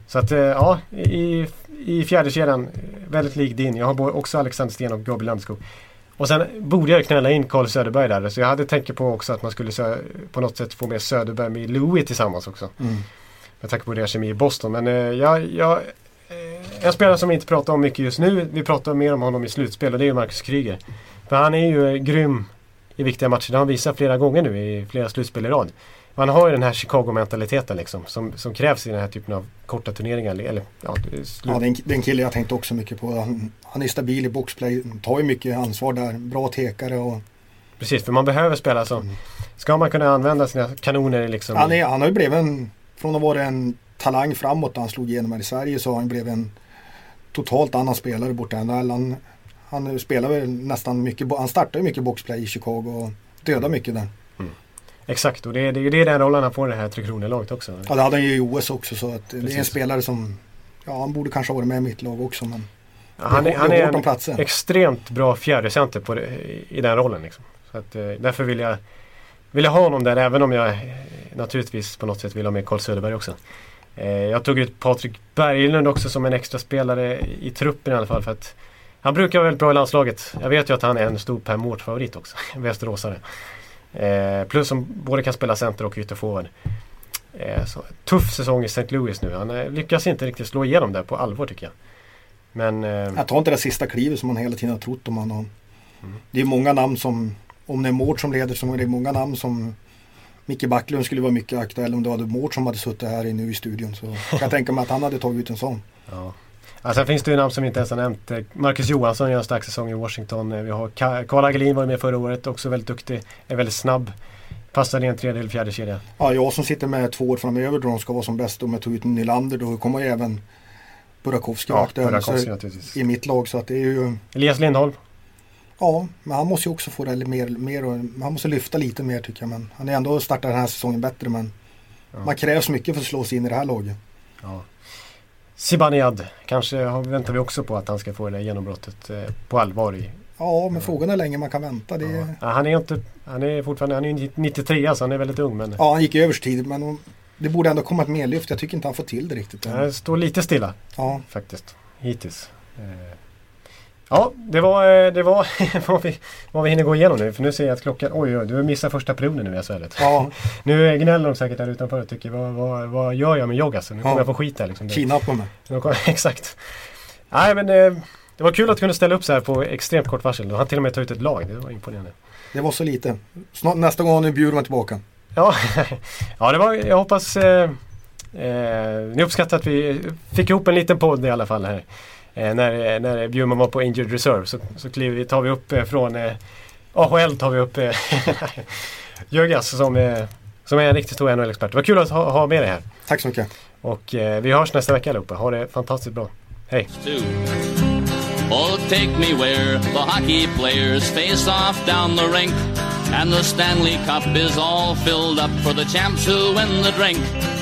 Så att eh, ja, i, i fjärde kedjan väldigt lik din. Jag har också Alexander Sten och Gabriel Landskog. Och sen borde jag knälla in Carl Söderberg där. Så jag hade tänkt på också att man skulle på något sätt få med Söderberg med Louis tillsammans också. Mm. Med tanke på deras kemi i Boston. Men eh, jag, jag, eh, en spelare som vi inte pratar om mycket just nu. Vi pratar mer om honom i slutspel och det är ju Marcus Kryger. För han är ju eh, grym i viktiga matcher. Det har han visat flera gånger nu i flera slutspel i rad. Man har ju den här Chicago-mentaliteten liksom som, som krävs i den här typen av korta turneringar. Eller, ja, ja, är en kille jag tänkte också mycket på. Han, han är stabil i boxplay, tar ju mycket ansvar där, bra tekare och... Precis, för man behöver spela så. Mm. Ska man kunna använda sina kanoner liksom... Han, är, han har ju blivit en, från att vara en talang framåt när han slog igenom här i Sverige så har han blivit en totalt annan spelare borta. Han, han spelar nästan mycket, han startar ju mycket boxplay i Chicago och dödar mycket där. Mm. Exakt och det är, det är den rollen han får i det här Tre Kronor-laget också. Ja det hade han ju i OS också så att det är en spelare som Ja han borde kanske ha varit med i mitt lag också men ja, Han är, han är en extremt bra fjärdecenter på det, i den rollen. Liksom. Så att, eh, därför vill jag, vill jag ha honom där även om jag naturligtvis på något sätt vill ha med Carl Söderberg också. Eh, jag tog ut Patrik Berglund också som en extra spelare i truppen i alla fall. För att han brukar vara väldigt bra i landslaget. Jag vet ju att han är en stor Per Mård-favorit också. Västeråsare. Eh, plus som både kan spela center och ytterforward. Eh, tuff säsong i St. Louis nu. Han eh, lyckas inte riktigt slå igenom där på allvar tycker jag. Men... Eh, jag tar inte det sista klivet som man hela tiden har trott om honom. Mm. Det är många namn som, om det är Mård som leder så är det många namn som Micke Backlund skulle vara mycket aktuell om det var Mård som hade suttit här nu i studion. Så jag kan tänka mig att han hade tagit ut en sån. Ja. Sen finns det ju namn som vi inte ens har nämnt. Marcus Johansson gör en stark säsong i Washington. Vi har Karl Agelin var med förra året, också väldigt duktig. Är väldigt snabb. Passar i en tredje eller fjärde kedja. Ja, jag som sitter med två år framöver då de ska vara som bäst. Om jag tog ut Nylander då kommer ju även Burakovsky ja, Burakovsky, i mitt lag. Så att det är ju... Elias Lindholm. Ja, men han måste ju också få det mer, mer och, han måste lyfta lite mer tycker jag. Men han är ändå startat den här säsongen bättre men ja. man krävs mycket för att slå sig in i det här laget. Ja. Zibanejad, kanske väntar vi också på att han ska få det där genombrottet eh, på allvar i Ja, men frågan är hur länge man kan vänta. Det... Ja. han är inte, han är fortfarande, han är 93 så han är väldigt ung. Men... Ja, han gick över tid men det borde ändå komma ett medlyft. Jag tycker inte han får till det riktigt. Det står lite stilla ja. faktiskt, hittills. Eh, Ja, det var, eh, det var vad, vi, vad vi hinner gå igenom nu. För nu ser jag att klockan... Oj, oj, du missar första perioden nu i SHL. Ja. nu gnäller de säkert där utanför och tycker vad, vad, vad gör jag med Joggassen? Nu kommer ja. jag få skit här. Liksom. Kidnappa mig. Exakt. Nej, men eh, det var kul att kunna ställa upp så här på extremt kort varsel. Han till och med tagit ut ett lag. Det var imponerande. Det var så lite. Snart, nästa gång ni bjuder man tillbaka. Ja, ja det var, jag hoppas eh, eh, ni uppskattar att vi fick ihop en liten podd i alla fall här. Eh, när, när Bjurman var på injured reserve så, så kliver, tar vi upp eh, från eh, AHL tar vi upp eh, Jöggas som, eh, som är en riktigt stor NHL-expert. Var kul att ha, ha med dig här. Tack så mycket. Och eh, vi hörs nästa vecka allihopa. Ha det fantastiskt bra. Hej! Oh, take me where the hockey players face off down the rink And the Stanley Cup is all filled up for the champs who win the drink